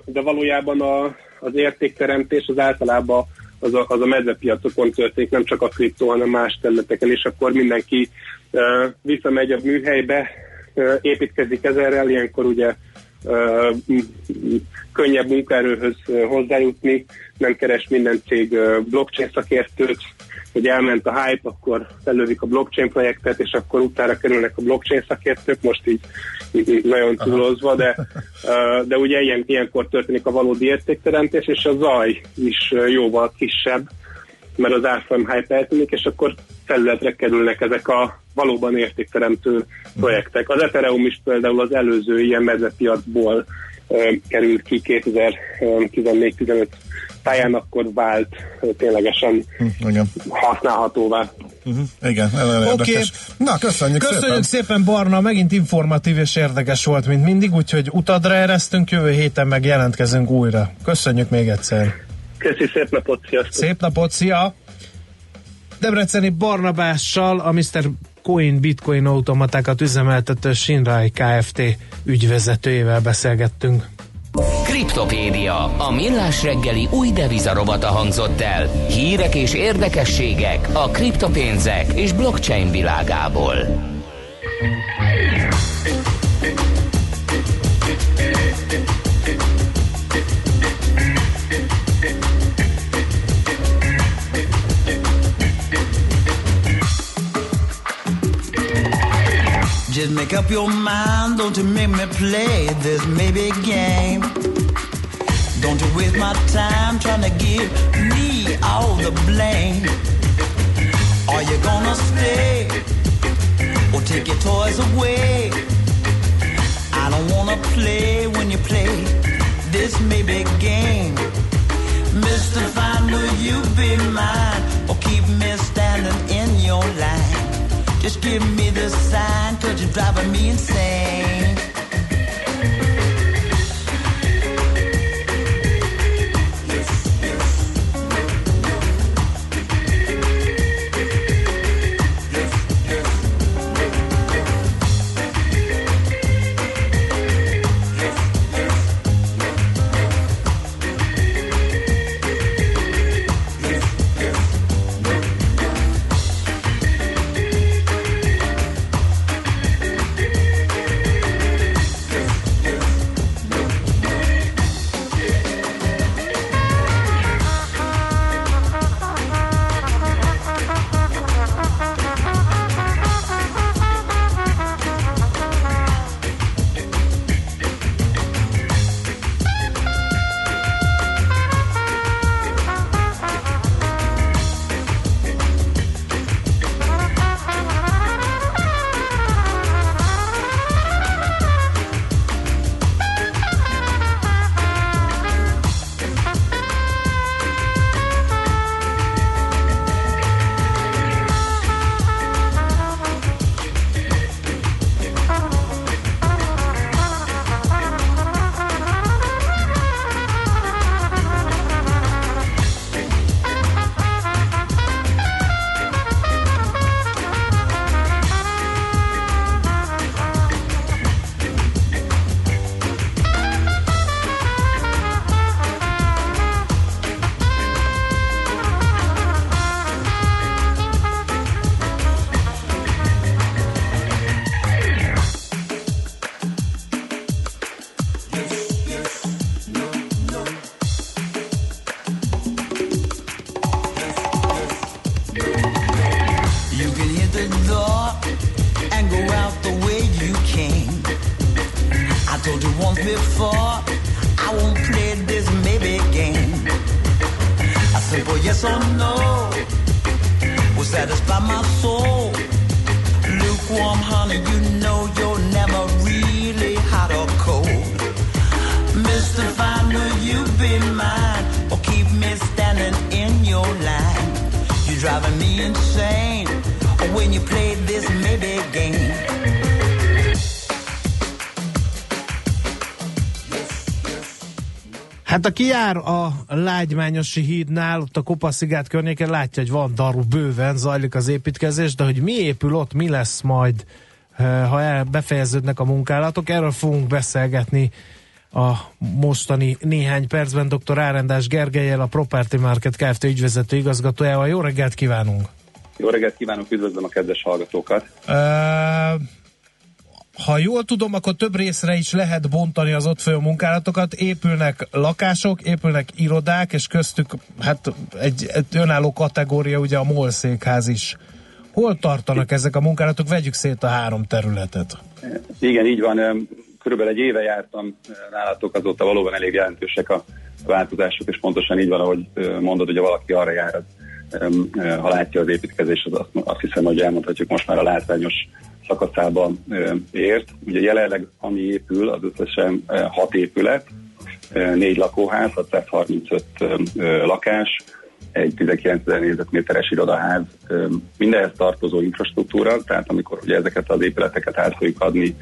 de valójában a, az értékteremtés az általában az a, az a medvepiacokon történik, nem csak a kriptó, hanem más területeken, és akkor mindenki uh, visszamegy a műhelybe, uh, építkezik ezerrel, ilyenkor ugye könnyebb munkaerőhöz hozzájutni, nem keres minden cég blockchain szakértőt, hogy elment a hype, akkor elővik a blockchain projektet, és akkor utána kerülnek a blockchain szakértők, most így, így nagyon túlozva, de, de ugye ilyen, ilyenkor történik a valódi értékteremtés, és a zaj is jóval kisebb, mert az árfolyam hype eltűnik, és akkor felületre kerülnek ezek a valóban értékteremtő projektek. Az Ethereum is például az előző ilyen mezepiacból került ki 2014-15 táján, akkor vált ténylegesen hm, igen. használhatóvá. Uh-huh. Igen, Oké, okay. Na, köszönjük, köszönjük szépen. szépen. Barna, megint informatív és érdekes volt, mint mindig, úgyhogy utadra eresztünk, jövő héten meg jelentkezünk újra. Köszönjük még egyszer. Köszi, szép napot, sziasztok. Szép napot, szia! Debreceni Barnabással a Mr. Coin Bitcoin automatákat üzemeltető Shinrai Kft. ügyvezetőjével beszélgettünk. Kriptopédia, a millás reggeli új devizarobata hangzott el. Hírek és érdekességek a kriptopénzek és blockchain világából. Up your mind, don't you make me play this maybe game. Don't you waste my time trying to give me all the blame. Are you gonna stay or take your toys away? I don't wanna play when you play this maybe game. Mr. Fine, will you be mine or keep me standing in your line? Just give me the sign, cause you're driving me insane. Hát aki jár a Lágymányosi hídnál, ott a Kopaszigát környéken látja, hogy van daru bőven, zajlik az építkezés, de hogy mi épül ott, mi lesz majd, eh, ha el, befejeződnek a munkálatok, erről fogunk beszélgetni a mostani néhány percben dr. Árendás Gergelyel, a Property Market Kft. ügyvezető igazgatójával. Jó reggelt kívánunk! Jó reggelt kívánok, üdvözlöm a kedves hallgatókat! Uh, ha jól tudom, akkor több részre is lehet bontani az ott folyó munkálatokat. Épülnek lakások, épülnek irodák, és köztük hát egy, egy önálló kategória, ugye a MOL székház is. Hol tartanak ezek a munkálatok? Vegyük szét a három területet. Igen, így van. Körülbelül egy éve jártam nálatok, azóta valóban elég jelentősek a változások, és pontosan így van, ahogy mondod, hogy valaki arra jár, ha látja az építkezést, az azt hiszem, hogy elmondhatjuk most már a látványos szakaszában ért. Ugye jelenleg ami épül, az összesen hat épület, négy lakóház, 635 lakás, egy 19 ezer négyzetméteres irodaház, mindenhez tartozó infrastruktúra, tehát amikor ugye ezeket az épületeket át fogjuk adni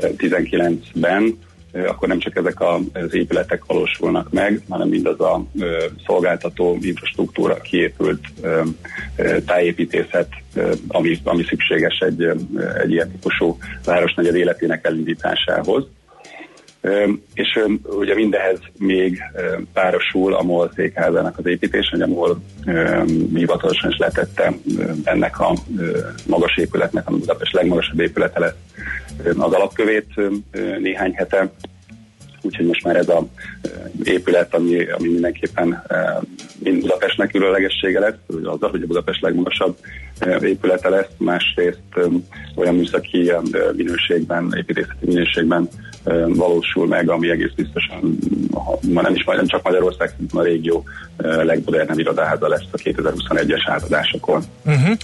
19-ben, akkor nem csak ezek az épületek valósulnak meg, hanem mindaz a szolgáltató infrastruktúra, kiépült tájépítészet, ami, ami szükséges egy, egy ilyen típusú városnegyed életének elindításához. És ugye mindehez még párosul a MOL székházának az építése, hogy a MOL hivatalosan is letette ennek a magas épületnek, a Budapest legmagasabb épülete lesz az alapkövét néhány hete. Úgyhogy most már ez a ö, épület, ami, ami mindenképpen ö, mind Budapestnek különlegessége hogy azzal, hogy a Budapest legmagasabb ö, épülete lesz, másrészt olyan műszaki minőségben, építészeti minőségben valósul meg, ami egész biztosan, ma nem is majd nem csak Magyarország, hanem a régió legmodernebb irodaháza lesz a 2021-es átadásokon. Uh-huh.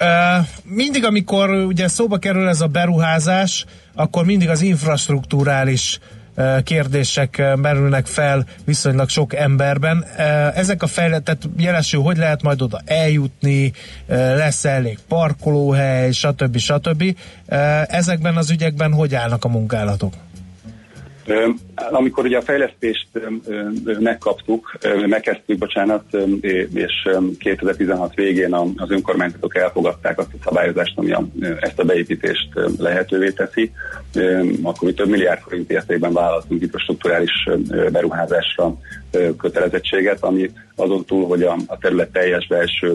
Uh, mindig, amikor ugye szóba kerül ez a beruházás, akkor mindig az infrastruktúrális uh, kérdések merülnek fel viszonylag sok emberben. Ezek a fejletet jelesül, hogy lehet majd oda eljutni, lesz elég parkolóhely, stb. stb. Ezekben az ügyekben hogy állnak a munkálatok? Amikor ugye a fejlesztést megkaptuk, megkezdtük, bocsánat, és ö, 2016 végén az önkormányzatok elfogadták azt a szabályozást, ami ezt a beépítést lehetővé teszi, akkor mi több milliárd forint értékben vállaltunk infrastruktúrális beruházásra kötelezettséget, ami azon túl, hogy a, a terület teljes belső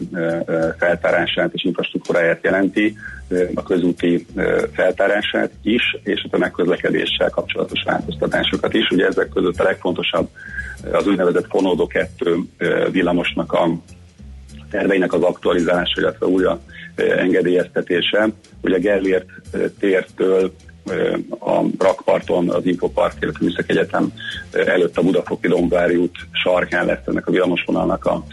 feltárását és infrastruktúráját jelenti, a közúti feltárását is, és a tömegközlekedéssel kapcsolatos változtatásokat is. Ugye ezek között a legfontosabb ö, az úgynevezett Fonódó 2 ö, villamosnak a terveinek az aktualizálása, illetve újra ö, engedélyeztetése. Ugye Gellért tértől a rakparton, az Infopark, illetve Műszaki Egyetem előtt a Budafoki Dombvári út sarkán lesz ennek a villamosvonalnak a,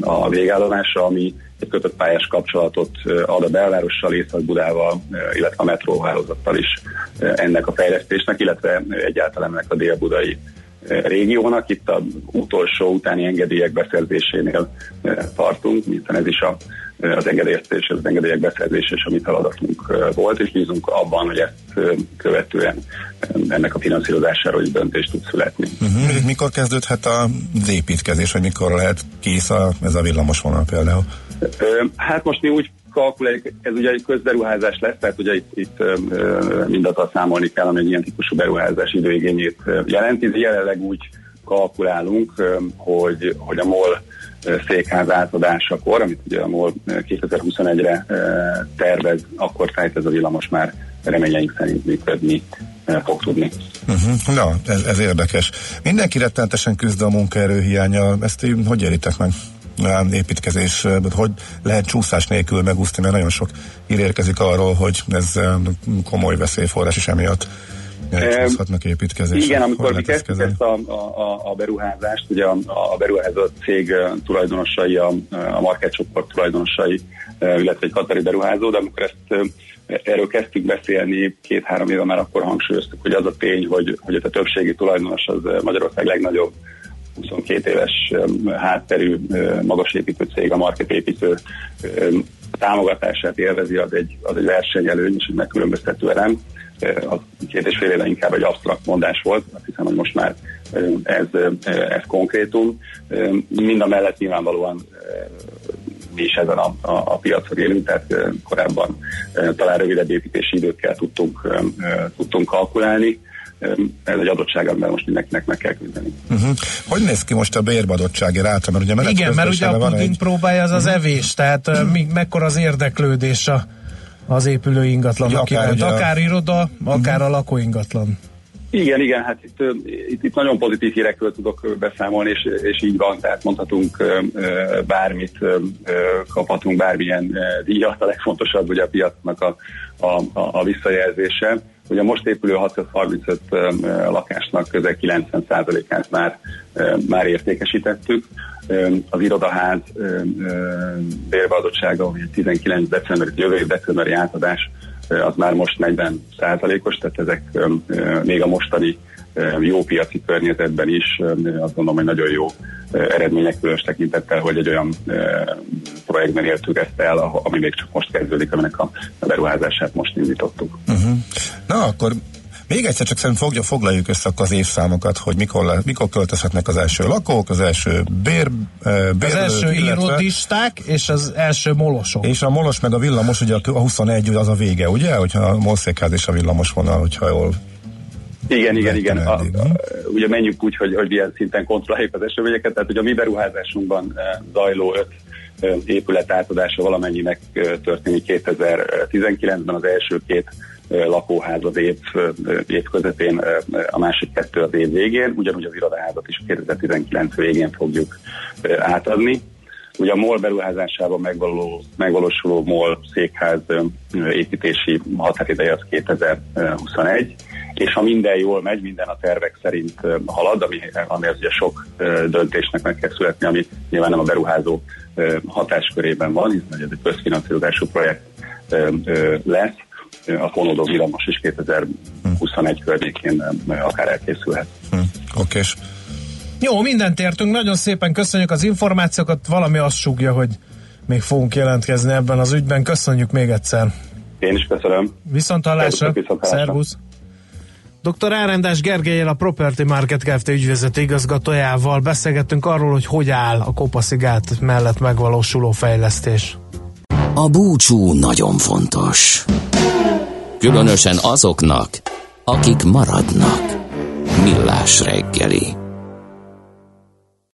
a végállomása, ami egy kötött pályás kapcsolatot ad a belvárossal, Észak-Budával, illetve a metróhálózattal is ennek a fejlesztésnek, illetve egyáltalán ennek a dél-budai régiónak. Itt a utolsó utáni engedélyek beszerzésénél ö, tartunk, hiszen ez is a, ö, az engedélyeztés, az engedélyek beszerzése is a mi feladatunk ö, volt, és bízunk abban, hogy ezt követően ennek a finanszírozásáról is döntést tud születni. Uh-huh. Mikor kezdődhet az építkezés, vagy mikor lehet kész a, ez a villamos vonal például? Hát most mi úgy kalkuláljuk, ez ugye egy közberuházás lesz, tehát ugye itt, itt mindazzal számolni kell, ami egy ilyen típusú beruházás időigényét jelenti, de jelenleg úgy kalkulálunk, hogy, hogy a MOL székház átadásakor, amit ugye a MOL ö, 2021-re ö, tervez, akkor tehát ez a villamos már reményeink szerint működni fog tudni. Uh-huh. Na, ez, ez érdekes. Mindenki rettenetesen küzd a munkaerő hiánya. Ezt hogy élitek meg? Építkezés, hogy lehet csúszás nélkül megúszni, mert nagyon sok ír érkezik arról, hogy ez eh, komoly veszélyforrás is emiatt eh, csúszhatnak építkezések. Igen, amikor mi kezdtük ezt a, a, a beruházást, ugye a, a beruházó cég eh, tulajdonosai, a, a market csoport tulajdonosai, eh, illetve egy katari beruházó, de amikor ezt eh, erről kezdtük beszélni két-három éve már akkor hangsúlyoztuk, hogy az a tény, hogy, hogy a többségi tulajdonos az eh, Magyarország legnagyobb 22 éves hátterű eh, magasépítő cég, a marketépítő támogatását élvezi, az egy, az egy versenyelőny és egy megkülönböztető elem. Az két és fél éve inkább egy absztrakt mondás volt, azt hiszem, hogy most már ez, ez konkrétum. Mind a mellett nyilvánvalóan mi is ezen a, a, a piacon élünk, tehát eh, korábban talán rövidebb építési időkkel tudtunk, tudtunk kalkulálni. Ez egy adottság, amivel most mindenkinek meg kell küzdeni. Uh-huh. Hogy néz ki most a bérbeadottsági ráta? Mert ugye Igen, mert ugye a puding egy- próbálja az az Mhm. evés, tehát uh, mi, mekkora az érdeklődés a, az épülő ingatlanok Ja, akár iránt. a- Akár iroda, akár a lakóingatlan. Igen, igen, hát itt, itt, itt nagyon pozitív hírekről tudok beszámolni, és, és így van, tehát mondhatunk bármit, kaphatunk bármilyen díjat, a legfontosabb ugye a piacnak a, a, a, a visszajelzése. Ugye a most épülő 635 ö, ö, lakásnak közel 90%-át már, már értékesítettük. Az irodaház bérbeadottsága, ugye 19 decemberi, jövő decemberi átadás az már most 40 százalékos, tehát ezek még a mostani jó piaci környezetben is ö, azt gondolom, hogy nagyon jó ö, eredmények különös tekintettel, hogy egy olyan projektben éltük ezt el, ami még csak most kezdődik, aminek a beruházását most indítottuk. Uh-huh. Na, akkor még egyszer csak szerintem fogja, foglaljuk össze az évszámokat, hogy mikor, le, mikor költözhetnek az első lakók, az első bér, bér Az első illetve- irodisták és az első molosok. És a molos meg a villamos, ugye a 21 az a vége, ugye? Hogyha a molszékház és a villamos vonal, hogyha jól Igen, igen, igen. A, a, ugye menjünk úgy, hogy, hogy milyen szinten kontrolláljuk az eseményeket, tehát hogy a mi beruházásunkban zajló öt épület átadása valamennyinek történik. 2019-ben az első két lakóház az év, év közepén, a másik kettő az év végén, ugyanúgy az irodaházat is 2019 végén fogjuk átadni. Ugye a MOL beruházásában megvaló, megvalósuló MOL székház építési határideje az 2021, és ha minden jól megy, minden a tervek szerint halad, ami, ami az ugye sok döntésnek meg kell születni, ami nyilván nem a beruházó hatáskörében van, hiszen ez egy közfinanszírozású projekt lesz, a fonódó villamos is 2021 környékén akár elkészülhet. Hm, Oké. Jó, mindent értünk, nagyon szépen köszönjük az információkat, valami azt súgja, hogy még fogunk jelentkezni ebben az ügyben. Köszönjük még egyszer. Én is köszönöm. Viszont hallásra. Szervusz. Dr. Árendás Gergelyel a Property Market Kft. ügyvezető igazgatójával beszélgettünk arról, hogy hogy áll a Kopaszigát mellett megvalósuló fejlesztés. A búcsú nagyon fontos. Különösen azoknak, akik maradnak. Millás reggeli.